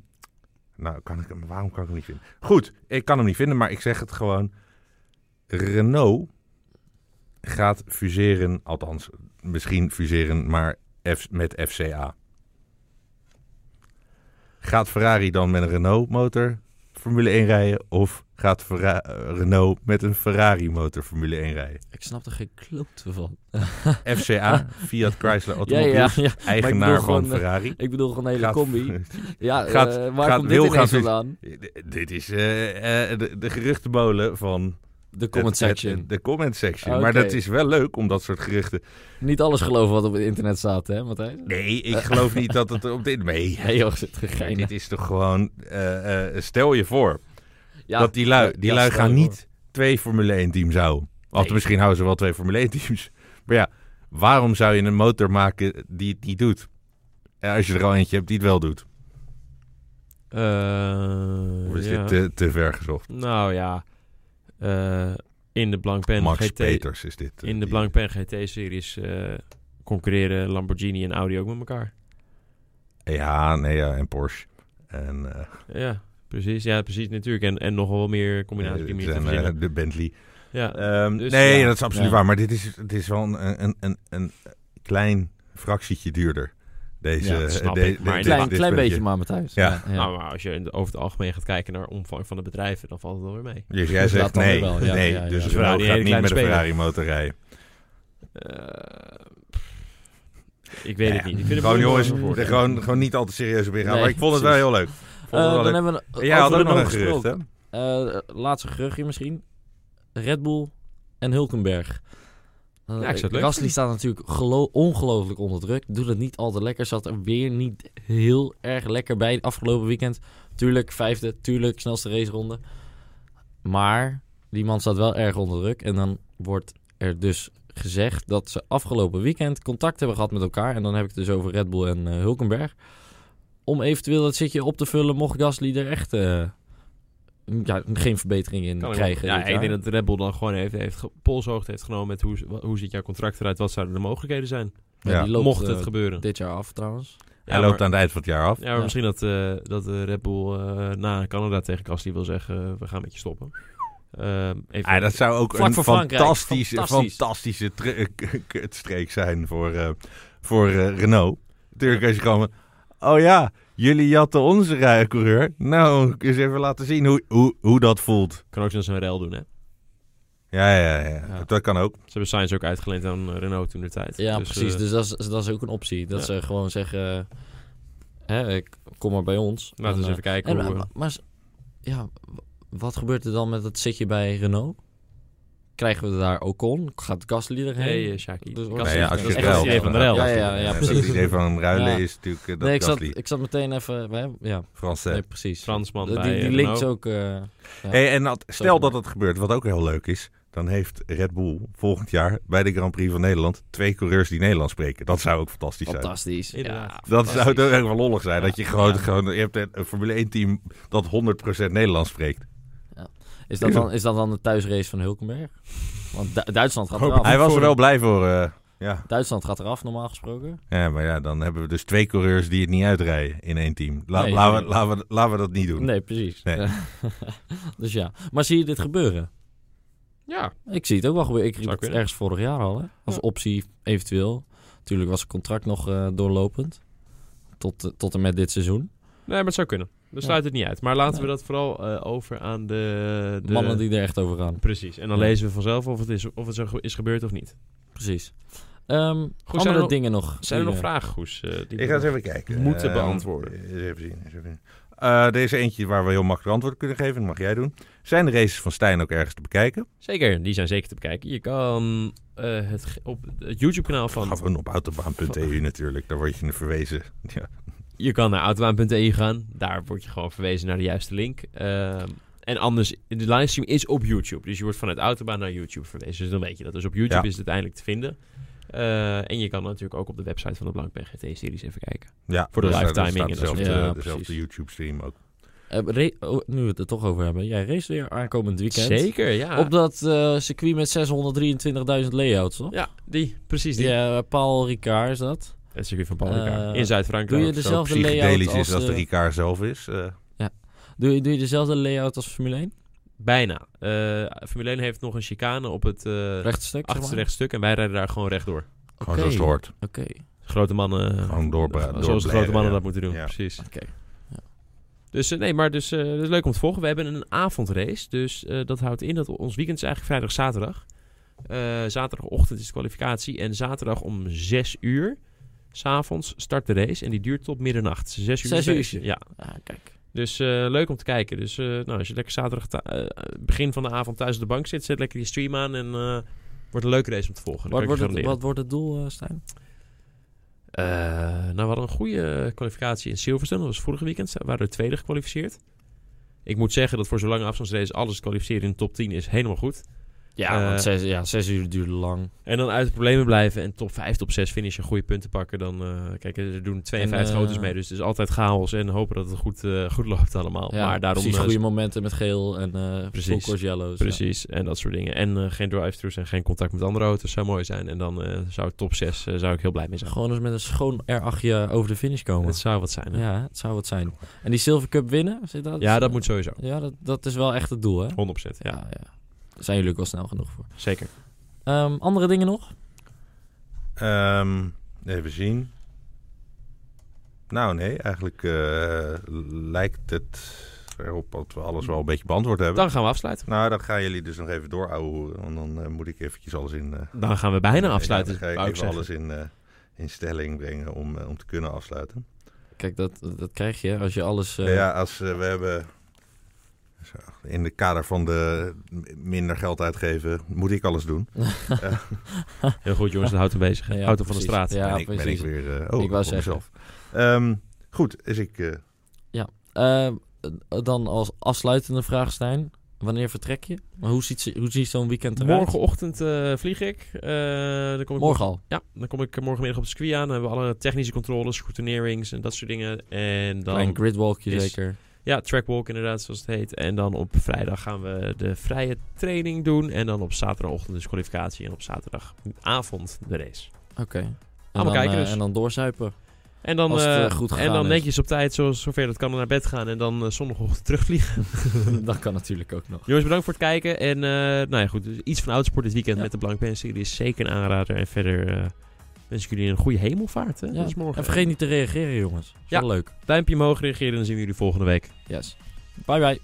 nou, kan ik waarom kan ik hem niet vinden? Goed, ik kan hem niet vinden, maar ik zeg het gewoon. Renault gaat fuseren, althans misschien fuseren, maar F- met FCA. Gaat Ferrari dan met een Renault motor Formule 1 rijden of gaat Ferra- eh, Renault met een Ferrari motor Formule 1 rijden? Ik snap er geen klote van. FCA, Fiat Chrysler Automobiles, ja, ja. eigenaar van gewoon, eh, Ferrari. Ik bedoel gewoon een hele Gaat- combi. Ja, gaat- eh, waar gaat- komt dit ineens vandaan? Dit is de, de geruchtenmolen van De comment het- het- section. de comment section. Maar dat is wel leuk om dat soort geruchten. Niet alles geloven wat op het internet staat, hè, Matthijs? Nee, ik geloof niet dat het op dit. Nee, Nee, joh, Maar gegeen. dit is toch gewoon. stel je voor Ja, dat die lui, die lui gaan niet twee Formule 1 teams houden. Of Nee. misschien houden ze wel twee Formule 1 teams. Maar ja, waarom zou je een motor maken die het niet doet? Ja, als je er al eentje hebt die het wel doet. Of is ja. dit te, te ver gezocht? Nou ja, eh, in de Blancpain Max GT, Peters is dit. eh, in de die- Blancpain GT-series concurreren Lamborghini en Audi ook met elkaar. Ja, nee, ja, en Porsche. En Ja, precies. Ja, precies natuurlijk. En, en nogal wel meer combinaties die eh, meer te en, eh, de Bentley. ja, Ehm, Dus, nee, ja. dat is absoluut Ja. waar. Maar dit is, het is wel een, een, een, een klein fractietje duurder. Deze, Ja, dat snap de- ik. de- Maar Klein, dit klein beetje maar, Matthijs. Ja. Nou, maar als je in de- over het algemeen gaat kijken naar omvang van de bedrijven, dan valt het wel weer mee. Dus jij Dat zegt nee, weer wel, ja, nee. ja, ja. dus Dus Renault Ferrari een gaat niet met een kleine Ferrari motor rijden. Eh, ik weet Ja, het niet. Ik vind het Gewoon jongens, er gewoon, gewoon niet al te serieus op ingaan. Nee, maar ik vond het wel heel leuk. Eh, dan hebben we jij had ook nog een gerucht, hè? Eh, laatste geruchtje misschien. Red Bull en Hulkenberg. Eh, Ja, leuk Gasly staat natuurlijk gelo- ongelooflijk onder druk. Doet het niet al te lekker. Zat er weer niet heel erg lekker bij afgelopen weekend. Tuurlijk vijfde, tuurlijk snelste raceronde. Maar die man staat wel erg onder druk. En dan wordt er dus gezegd dat ze afgelopen weekend contact hebben gehad met elkaar. En dan heb ik het dus over Red Bull en eh, Hulkenberg. Om eventueel dat zitje op te vullen mocht Gasly er echt eh, ja, geen verbetering in Kan krijgen. Ja, ik denk dat Red Bull dan gewoon heeft, heeft polshoogte heeft genomen met hoe, hoe ziet jouw contract eruit, wat zouden de mogelijkheden zijn. Ja, Ja. die loopt, Mocht het eh, gebeuren. dit jaar af trouwens. Ja, Hij loopt maar- aan het eind van het jaar af. Ja, maar Ja. misschien dat, eh dat de Red Bull eh, na Canada tegen Gasly wil zeggen, we gaan met je stoppen. Ehm, even, Ah, dat zou ook een fantastische, Fantastisch. fantastische tre- kutstreek zijn voor, eh, voor eh, Renault. Natuurlijk als je gewoon... Oh ja, jullie jatten onze rijcoureur. Nou, eens even laten zien hoe, hoe, hoe dat voelt. kan ook zo'n rel doen, hè. Ja, ja, ja, ja. Dat kan ook. Ze hebben Sainz ook uitgeleend aan eh, Renault toen de tijd. Ja, Dus, precies. eh, Dus dat is, dat is ook een optie. Dat Ja. ze gewoon zeggen... eh, hè, ik- kom maar bij ons. laten we En, eens eh, even kijken en, hoe... maar, eh, maar- maar ja, wat gebeurt er dan met het zitje bij Renault? Krijgen we daar Ocon? Gaat Gasly erheen? nee, eh, Shaki. Dus- Nee, ja, als je ruilt, het idee van de rel. Ja, ja, ja, precies. idee van ruilen Ja. is natuurlijk eh, dat nee, ik zat, ik zat meteen even... hè, Ja, Frans nee, precies. Fransman Die, bij die, eh, links ook... eh, ja. Hey, en dat, stel dat het gebeurt, wat ook heel leuk is, dan heeft Red Bull volgend jaar bij de Grand Prix van Nederland twee coureurs die Nederlands spreken. Dat zou ook fantastisch zijn. Fantastisch. Inderdaad. Ja, Dat zou toch echt wel lollig zijn. Ja. Dat je gewoon, Ja. gewoon je hebt een Formule 1 team dat 100% Nederlands spreekt. Is dat, dan, is dat dan de thuisrace van Hulkenberg? Want Du- Duitsland gaat eraf. Hij was er wel blij voor. eh, ja. Duitsland gaat eraf, normaal gesproken. ja, maar ja, dan hebben we dus twee coureurs die het niet uitrijden in één team. La- Nee, laten, we, nee. laten, we, laten we dat niet doen. Nee, precies. Nee. dus ja. Maar zie je dit gebeuren? Ja, Ik zie het ook wel gebeuren. Ik riep het ergens vorig jaar al, hè? Als Ja. optie eventueel. Natuurlijk was het contract nog eh, doorlopend. Tot, eh, tot en met dit seizoen. nee, maar het zou kunnen. We Ja. sluiten het niet uit. Maar laten we dat vooral eh, over aan de, de... Mannen die er echt over gaan. Precies. En dan Ja. lezen we vanzelf of het, is, of het zo is gebeurd of niet. Precies. Ehm zijn andere er dingen nog. Zijn er die, nog eh, vragen, Goes? eh, die Ik ga eens even kijken. moeten Eh, beantwoorden. even zien. even zien. Eh, deze eentje waar we heel makkelijk antwoord kunnen geven. Dat mag jij doen. Zijn de races van Stijn ook ergens te bekijken? Zeker, die zijn zeker te bekijken. Je kan eh, het op het YouTube-kanaal van... Gewoon op autobaan.eu natuurlijk. Daar word je naar verwezen. Ja. Je kan naar autobaan.eu gaan. Daar word je gewoon verwezen naar de juiste link. Ehm, en anders, de livestream is op YouTube. Dus je wordt vanuit Autobaan naar YouTube verwezen. Dus dan weet je dat. Dus op YouTube Ja. is het uiteindelijk te vinden. Eh, en je kan natuurlijk ook op de website van de Blankberg GT-series even kijken. Ja, Voor de dus live timing staat en dat dezelfde, soort dingen. Ja, dezelfde. YouTube-stream ook. eh, oh, nu we het er toch over hebben. Jij race weer aankomend weekend. Zeker, ja. Op dat eh, circuit met 623.000 layouts, toch? Ja, die. Precies die. Ja, Paul Ricard is dat. Het circuit van Paul Eh, Ricard in Zuid-Frankrijk. doe je dezelfde layout is als, als de eh, Ricard zelf is. eh. Doe je, doe je dezelfde layout als Formule 1? Bijna. Eh, Formule 1 heeft nog een chicane op het eh Rechtstuk, zeg achterste maar? rechtstuk en wij rijden daar gewoon rechtdoor. Gewoon Oké. zoals het hoort. Oké. Grote mannen, Gewoon doorbra- zoals de grote mannen ja. dat moeten doen. Ja. Precies. Oké. Dus nee, maar dus, eh, het is leuk om te volgen. We hebben een avondrace. Dus eh, dat houdt in dat ons weekend is eigenlijk vrijdag, zaterdag. Eh, zaterdagochtend is de kwalificatie. En zaterdag om 6 uur, s'avonds, start de race. En die duurt tot middernacht. 6 uur. Zes uurtje. Ja. Ah, kijk. Dus eh, leuk om te kijken. Dus eh, nou, als je lekker zaterdag, eh, begin van de avond thuis op de bank zit, zet lekker die stream aan. En wordt een leuke race om te volgen. Wat wordt, je het, wat wordt het doel, Stijn? Nou, we hadden een goede kwalificatie in Silverstone. Dat was vorige weekend. We waren er tweede gekwalificeerd. Ik moet zeggen dat voor zo'n lange afstandsrace alles kwalificeren in de top 10 is helemaal goed. Ja, Eh, want zes, ja, zes uur duurde lang. En dan uit de problemen blijven en top 5, top 6 finishen, goede punten pakken. Dan, eh, kijk, er doen 52 En, eh, auto's mee, dus het is altijd chaos en hopen dat het goed, eh, goed loopt allemaal. Ja, maar daarom, precies eh, goede momenten met geel en eh Precies. full course yellows. Precies, en dat soort dingen. En eh, geen drive-thrus en geen contact met andere auto's zou mooi zijn. En dan eh, zou top 6 eh, zou ik heel blij mee zijn. Gewoon eens met een schoon R8 over de finish komen. Het zou wat zijn. hè? Ja, het zou wat zijn. En die Silver Cup winnen? Zit dat, Ja, dat moet sowieso. Ja, dat, dat is wel echt het doel, hè? 100%. Ja, Ja, ja. Zijn jullie ook wel snel genoeg voor. zeker. Ehm, andere dingen nog? Ehm, even zien. Nou, nee, eigenlijk eh, lijkt het erop dat we alles wel een beetje beantwoord hebben. Dan gaan we afsluiten. Nou, dan gaan jullie dus nog even doorhouden. Want dan eh, moet ik eventjes alles in... eh, Dan gaan we bijna afsluiten, dan ga ik even zeggen. alles in, in stelling brengen om, om te kunnen afsluiten. Kijk, dat, dat krijg je als je alles... ja, als we hebben... Zo, in de kader van de minder geld uitgeven, moet ik alles doen. Heel goed, jongens. Dat houdt hem bezig. Ja, houdt hem van de straat. Ja, ben, ik, ben ik weer... eh, oh, Ik zeggen. mezelf. Ehm, goed, dus ik... eh, Ehm, dan als afsluitende vraag, Stijn. Wanneer vertrek je? Maar hoe ziet, hoe ziet zo'n weekend eruit? Morgenochtend eh, vlieg ik. Eh, dan kom ik Morgen al? Ja, dan kom ik morgenmiddag op het circuit aan. Dan hebben we alle technische controles, scrutineerings en dat soort dingen. En dan... Klein gridwalkje is- zeker. Ja, trackwalk inderdaad, zoals het heet. En dan op vrijdag gaan we de vrije training doen. En dan op zaterdagochtend dus kwalificatie. En op zaterdagavond de race. Oké. Allemaal kijken eh, dus. en dan doorzuipen. En dan, eh, goed en dan is. netjes op tijd, zoals, zover dat kan, naar bed gaan. En dan zondagochtend terugvliegen. dat kan natuurlijk ook nog. Jongens, bedankt voor het kijken. En nou ja, goed, dus iets van Autosport dit weekend Ja. met de Blank Pen serie is zeker een aanrader. En verder wens ik jullie een goede hemelvaart. Hè? Ja. Is morgen. En vergeet niet te reageren, jongens. Is Ja. leuk. Duimpje omhoog reageren en dan zien we jullie volgende week. Yes. Bye bye.